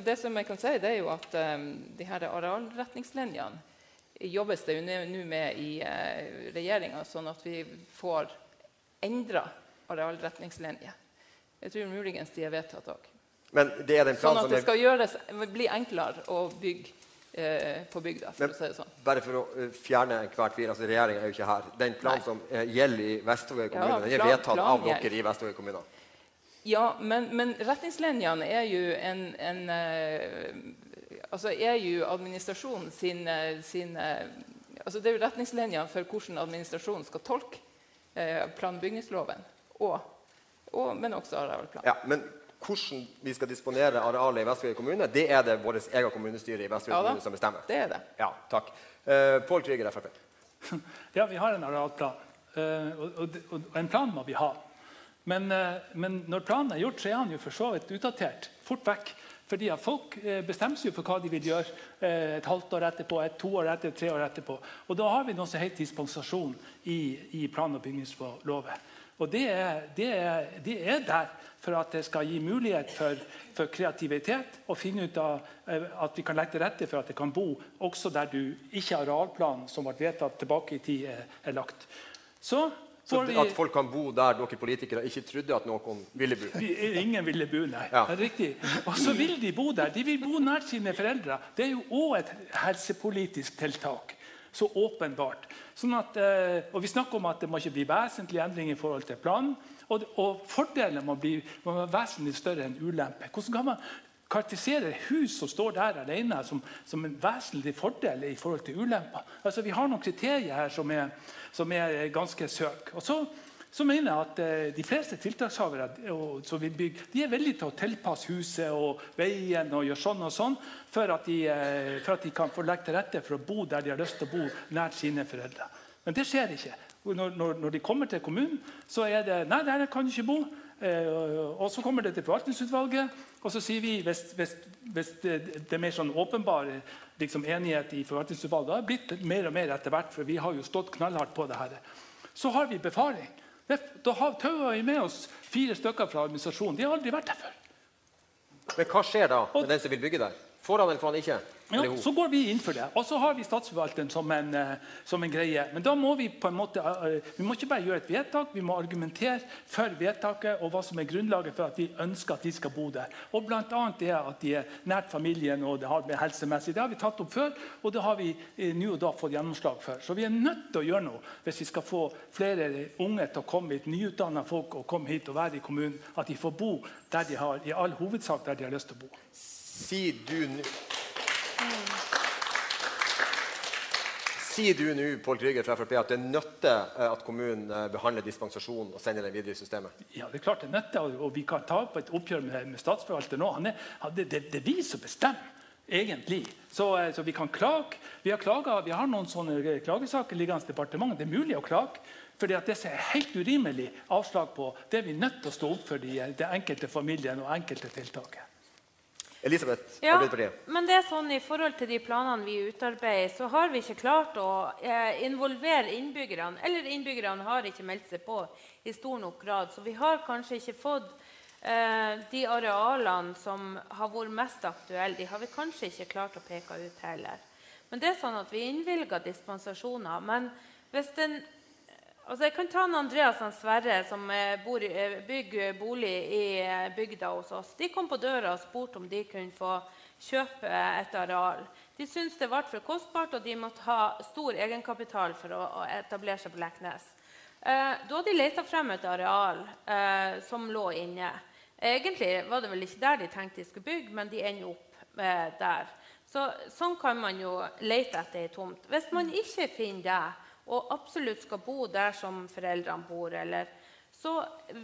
Det som jeg kan si, det er jo at um, de her arealretningslinjene jobbes det jo nå med i uh, regjeringa, sånn at vi får endra arealretningslinjer. Jeg tror muligens de er vedtatt òg. Sånn at det skal gjøres, bli enklere å bygge på bygda. for Men, å si det sånn. Bare for å fjerne enhver tvil. altså Regjeringa er jo ikke her. Den planen som gjelder i Vestvågøy kommune, ja, den er vedtatt av dere i Vestvågøy kommune. Ja, men, men retningslinjene er jo en, en uh, altså er jo administrasjonen sin, eh, sin uh, altså Det er jo retningslinjene for hvordan administrasjonen skal tolke uh, plan- og bygningsloven. Og, og, men også arealplanen. Ja, men hvordan vi skal disponere arealet i Vestvåg kommune, det er det vårt eget kommunestyre i Vestvåg ja, kommune som bestemmer. Det er det. Ja, takk. Uh, Pål Krüger, Frp. Ja, vi har en arealplan. og, og, og en plan må vi ha. Men, eh, men, når planen er gjort, så er han jo for så vidt utdatert. Fort vekk. Fordi Folk eh, bestemmer seg for hva de vil gjøre eh, et halvt år etterpå, et to år etterpå, tre år etterpå. Og Da har vi noe som heter dispensasjon i, i plan- og bygningsloven. Og det er, det, er, det er, der for at det skal gi mulighet for, for, kreativitet og finne ut av at vi kan legge til rette for at det kan bo også der du ikke har arealplanen som ble vedtatt tilbake i tid, er, er lagt. Så så at folk kan bo der dere politikere ikke trodde at noen ville bo? Ingen ville bo, nei. Ja. Det riktig. Og så vil de bo der. De vil bo nær sine foreldre. Det er jo òg et helsepolitisk tiltak. Så åpenbart. Sånn at, eh, og Vi snakker om at det må ikke bli vesentlig endring i forhold til planen. Og, og fordelen må, bli, må være vesentlig større enn ulempe. Hvordan kan man karakterisere hus som står der alene, som, som en vesentlig fordel i forhold til ulemper? Altså, Vi har noen kriterier her som er som er ganske søk. Og så, så mener jeg at eh, De fleste tiltakshavere som vil bygge, de er villige til å tilpasse huset og veien og gjøre sånn og sånn for at, de, eh, for at de kan få legge til rette for å bo der de har lyst til å bo, nær sine foreldre. Men det skjer ikke. Når, når, når, de kommer til kommunen, så er det Nei, der kan du ikke bo. Eh, og så kommer det til forvaltningsutvalget, og så sier vi hvis, hvis, hvis det, det, er mer sånn åpenbar liksom, enighet i forvaltningsutvalget Det har blitt mer og mer etter hvert, for vi har jo stått knallhardt på det her. Så har vi befaring. Da har tauer vi med oss fire stykker fra administrasjonen. De har aldri vært der før. Men hva skjer da med den som vil bygge der? Får han eller får han ikke? Ja, så går vi inn for det. Og så har vi statsforvalteren som en, uh, som en, greie. Men da må vi på en måte uh, vi må ikke bare gjøre et vedtak, vi må argumentere for vedtaket og hva som er grunnlaget for at vi ønsker at de skal bo der. Og bl.a. det at de er nært familien og det har med helsemessig. Det har vi tatt opp før, og det har vi nå og da fått gjennomslag for. Så vi er nødt til å gjøre noe hvis vi skal få flere unge til å komme hit, nyutdanna folk og komme hit og være i kommunen. At de får bo der de har, i all hovedsak der de har lyst til å bo. Si du Sier du nå Paul Krüger fra Frp, at det nytter eh, at kommunen eh, behandler dispensasjonen og sender den videre i systemet? Ja, det er klart det nytter, og vi kan ta opp et oppgjør med, med statsforvalteren nå. Er, det, det, det, er vi som bestemmer. Egentlig. Så, eh, så, vi kan klage. Vi har, klaget, vi har noen sånne klagesaker liggende i departementet. Det er mulig å klage. For det som er helt urimelig avslag på, det er vi nødt til å stå opp for de, de enkelte familien og enkelte tiltaket. Elisabeth, ja, men det er sånn I forhold til de planene vi utarbeider, så har vi ikke klart å eh, involvere innbyggerne. Eller innbyggerne har ikke meldt seg på i stor nok grad. Så vi har kanskje ikke fått eh, de arealene som har vært mest aktuelle. De har vi kanskje ikke klart å peke ut heller. Men det er sånn at vi innvilger dispensasjoner. Men hvis den Altså, jeg kan ta en Andreas og Sverre som eh, bor eh, bygger bolig i eh, bygda hos oss. De kom på døra og spurte om de kunne få kjøpe et areal. De syntes det ble for kostbart, og de måtte ha stor egenkapital for å, etablere seg på Leknes. Eh, da de leita frem et areal eh, som lå inne. Egentlig var det vel ikke der de tenkte de skulle bygge, men de ender opp eh, der. Så, sånn kan man jo lete etter ei tomt. Hvis man ikke finner det, og absolutt skal bo der som foreldrene bor, eller, så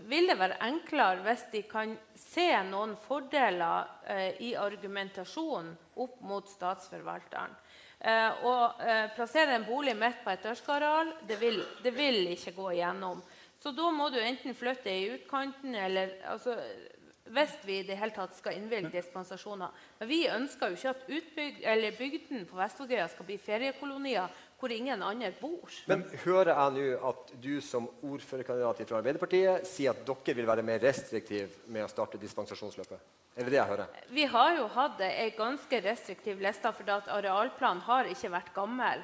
vil det være enklere hvis de kan se noen fordeler eh, i argumentasjonen opp mot statsforvalteren. Eh, å eh, plassere en bolig midt på et ørskareal, det, det, vil ikke gå igjennom. Så da må du enten flytte i utkanten eller altså, hvis vi i det hele tatt skal innvilge dispensasjoner. Men vi ønsker jo ikke at bygden på Vestvågøya skal bli feriekolonier hvor ingen andre bor. Men hører jeg nå at du som ordførerkandidat fra Arbeiderpartiet sier at dere vil være mer restriktive med å starte dispensasjonsløpet? Er det det jeg hører? Vi har jo hatt en ganske restriktiv liste, for arealplanen har ikke vært gammel.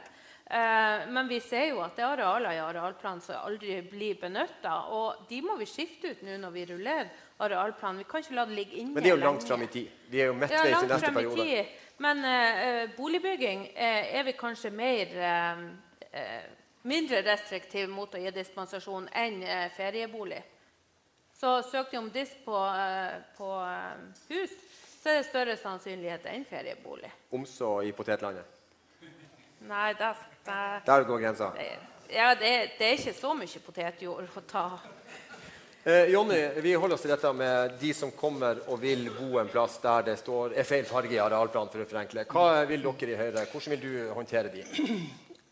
Eh, men vi ser jo at det er arealer i arealplanen som aldri blir benytta. Og de må vi skifte ut nå når vi rullerer arealplanen. Vi kan ikke la det ligge inne Men det er jo langt fram i tid. Vi er jo midtveis i neste periode. I tid. Men eh, boligbygging eh, er vi kanskje mer eh, eh, mindre restriktive mot å gi dispensasjon enn eh, feriebolig. Så søkte de om disp på, eh, på hus, så er det større sannsynlighet enn feriebolig. Omså i potetlandet? Nei, det, det, Der går grensa? Ja, det, det, er ikke så mye potetjord å ta. Eh, Jonny, vi holder oss til dette med de som kommer og vil bo en plass der det står, er feil farge i arealplanen. for å forenkle. Hva vil dere i Høyre? Hvordan vil du håndtere de?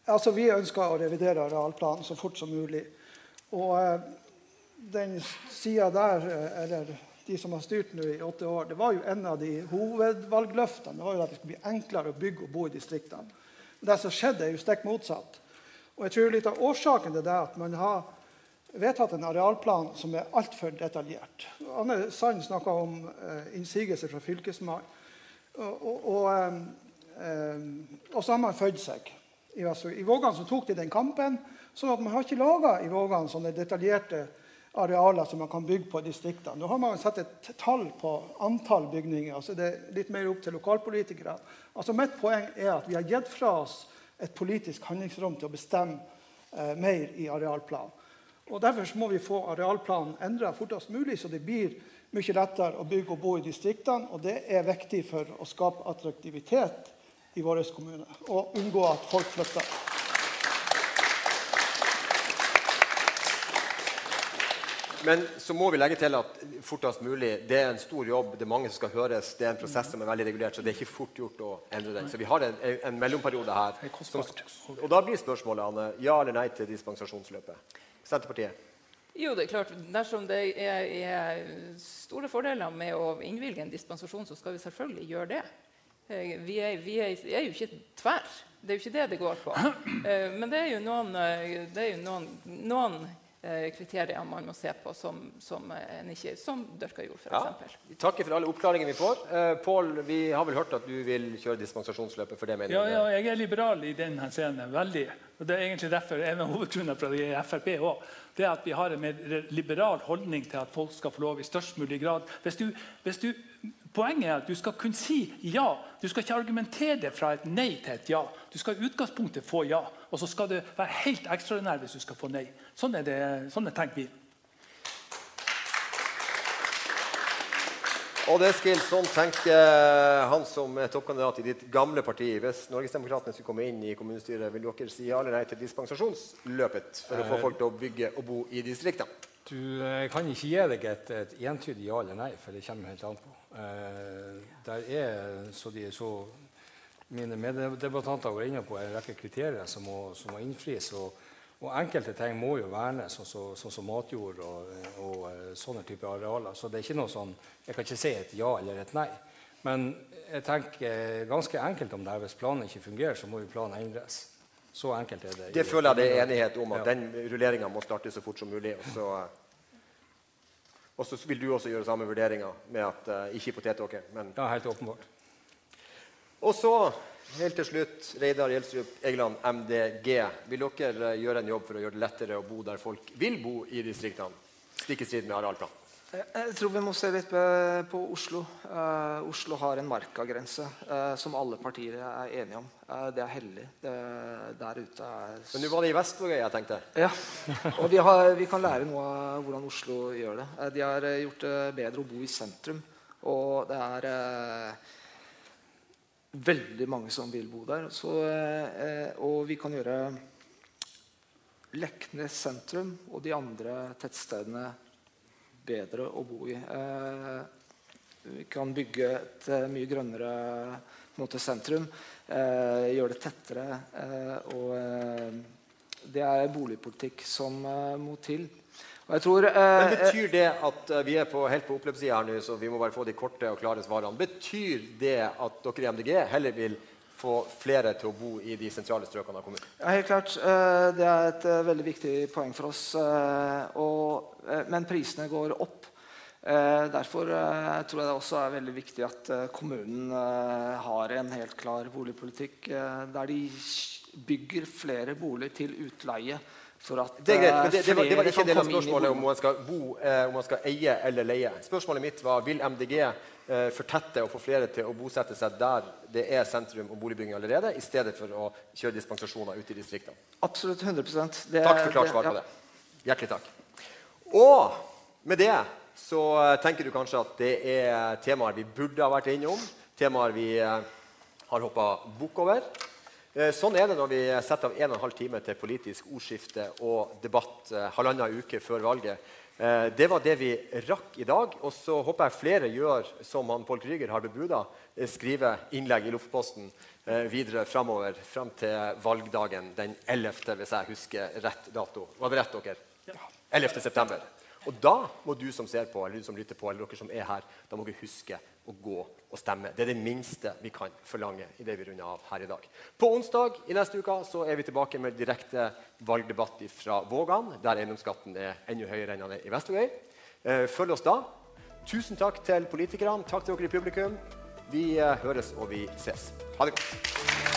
Altså, Vi ønsker å revidere arealplanen så fort som mulig. Og eh, den sida der, eh, eller de som har styrt nå i åtte år, det var jo en av de hovedvalgløftene. Det var jo at det skulle bli enklere å bygge og bo i distriktene. Det som skjedde, er jo stikk motsatt. Og jeg tror litt av årsaken til det er at man har vedtatt en arealplan som er altfor detaljert. Anne Sand snakka om eh, innsigelser fra Fylkesmannen. Og, og, og, eh, og, så har man født seg. I, I Vågan tok de den kampen. sånn at man har ikke laga i Vågan sånne detaljerte arealer som man kan bygge på i distriktene. Nå har man satt et tall på antall bygninger. altså Det er litt mer opp til lokalpolitikere. Altså Mitt poeng er at vi har gitt fra oss et politisk handlingsrom til å bestemme eh, mer i arealplanen. Og Derfor må vi få arealplanen endra fortest mulig, så det blir mye lettere å bygge og bo i distriktene. Og det er viktig for å skape attraktivitet i vår kommune og unngå at folk flytter. Men så må vi legge til at fortest mulig, det er en stor jobb. Det er mange som skal høres. Det er en prosess som er veldig regulert, så det er ikke fort gjort å endre den. Så vi har en, en mellomperiode her. Som, og da blir spørsmålet, Anne, ja eller nei til dispensasjonsløpet? Senterpartiet? Jo, det er klart. Dersom det er, er store fordeler med å innvilge en dispensasjon, så skal vi selvfølgelig gjøre det. Eh, vi er, vi er, er jo ikke tverr. Det er jo ikke det det går på. Eh, men det er jo noen, det er jo noen, noen Eh, kriterier man må se på som, som, ikke, som dyrka jord, f.eks. Ja. Takk takker for alle oppklaringene vi får. Eh, Pål, vi har vel hørt at du vil kjøre dispensasjonsløpet? for det mener ja, ja, jeg er liberal i den henseende. Veldig. Og det er egentlig derfor en av hovedgrunnene for at jeg er Frp òg. Det er at vi har en mer liberal holdning til at folk skal få lov i størst mulig grad. Hvis du, hvis du Poenget er at du skal kunne si ja. Du skal ikke argumentere det fra et nei til et ja. Du skal i utgangspunktet få ja, og så skal det være helt ekstraordinær hvis du skal få nei. Sånn er det, sånn er tenkt vi. Og det skal sånn tenke han som er toppkandidat i ditt gamle parti. Hvis Norgesdemokratene skulle komme inn i kommunestyret, vil dere si ja eller nei til dispensasjonsløpet for å få folk til å bygge og bo i distriktene? Du jeg kan ikke gi deg et, et entydig ja eller nei, for det kommer helt an på. Eh, der er, så de, så mine meddebattanter går inne på, en rekke kriterier som må, som må innfris. Og, og, enkelte ting må jo vernes, sånn som så, så, matjord og, og, eh, sånne typer arealer. Så det er ikke noe sånn, jeg kan ikke si et ja eller et nei. Men jeg tenker ganske enkelt om det her. Hvis planen ikke fungerer, så må jo planen endres. Så enkelt er det. Det føler jeg det er enighet om, at ja. den rulleringa må starte så fort som mulig. og så og så vil du også gjøre samme vurderinger med at uh, ikke potetåker. Men... Ja, helt åpenbart. Og så, helt til slutt, Reidar Gjelsrup Egeland, MDG. Vil dere uh, gjøre en jobb for å gjøre det lettere å bo der folk vil bo i distriktene? Stikk i strid med arealplanen. Jeg tror vi må se litt på Oslo. Uh, Oslo har en markagrense uh, som alle partier er enige om. Uh, det er hellig. Det, der ute er Men du var det i Vestvågøy jeg tenkte. Ja. Og vi, har, vi, kan lære noe av hvordan Oslo gjør det. de har gjort det bedre å bo i sentrum. Og det er veldig mange som vil bo der. Så, og vi kan gjøre Leknes sentrum og de andre tettstedene bedre å bo i. Eh, vi kan bygge et eh, mye grønnere måte, sentrum. Eh, gjøre det tettere. og det er boligpolitikk som må til. Tror, Men Betyr det at vi er på, helt på oppløpssida her nå, så vi må bare få de korte og klare svarene? Betyr det at dere i MDG heller vil få flere til å bo i de sentrale strøkene av kommunen? Ja, helt klart. Det er et veldig viktig poeng for oss. Og Eh, men prisene går opp. Eh, derfor eh, tror jeg det også er veldig viktig at kommunen har en helt klar boligpolitikk der de bygger flere boliger til utleie. At det, er greit, men det, det, var, det var ikke en del av spørsmålet om man, skal bo, om man skal eie eller leie. Spørsmålet mitt var vil MDG eh, fortette og få flere til å bosette seg der det er sentrum og boligbygging allerede, i stedet for å kjøre dispensasjoner ute i distriktene? Absolutt 100% Takk for klart svar på det. Hjertelig takk. Og med det så eh, tenker du kanskje at det er temaer vi burde ha vært innom. Temaer vi eh, har hoppa bukk over. Eh, sånn er det når vi setter av 1 12 time til politisk ordskifte og debatt halvannen uke før valget. Det var det vi rakk i dag. Og så håper jeg flere gjør som han Pål Krüger har bebuda. Skrive innlegg i Lofotposten videre framover fram til valgdagen den 11., hvis jeg husker rett dato. Var det rett, dere? 11. september. Og da må du som ser på, eller du som lytter på, eller dere som er her, da må dere huske å gå og stemme. Det er det minste vi kan forlange i det vi runder av her i dag. På onsdag i neste uke så er vi tilbake med direkte valgdebatt fra Vågan, der eiendomsskatten er enda høyere enn den er i Vestvågøy. Eh, følg oss da. Tusen takk til politikerne. Takk til dere i publikum. Vi eh, høres og vi ses. Ha det godt.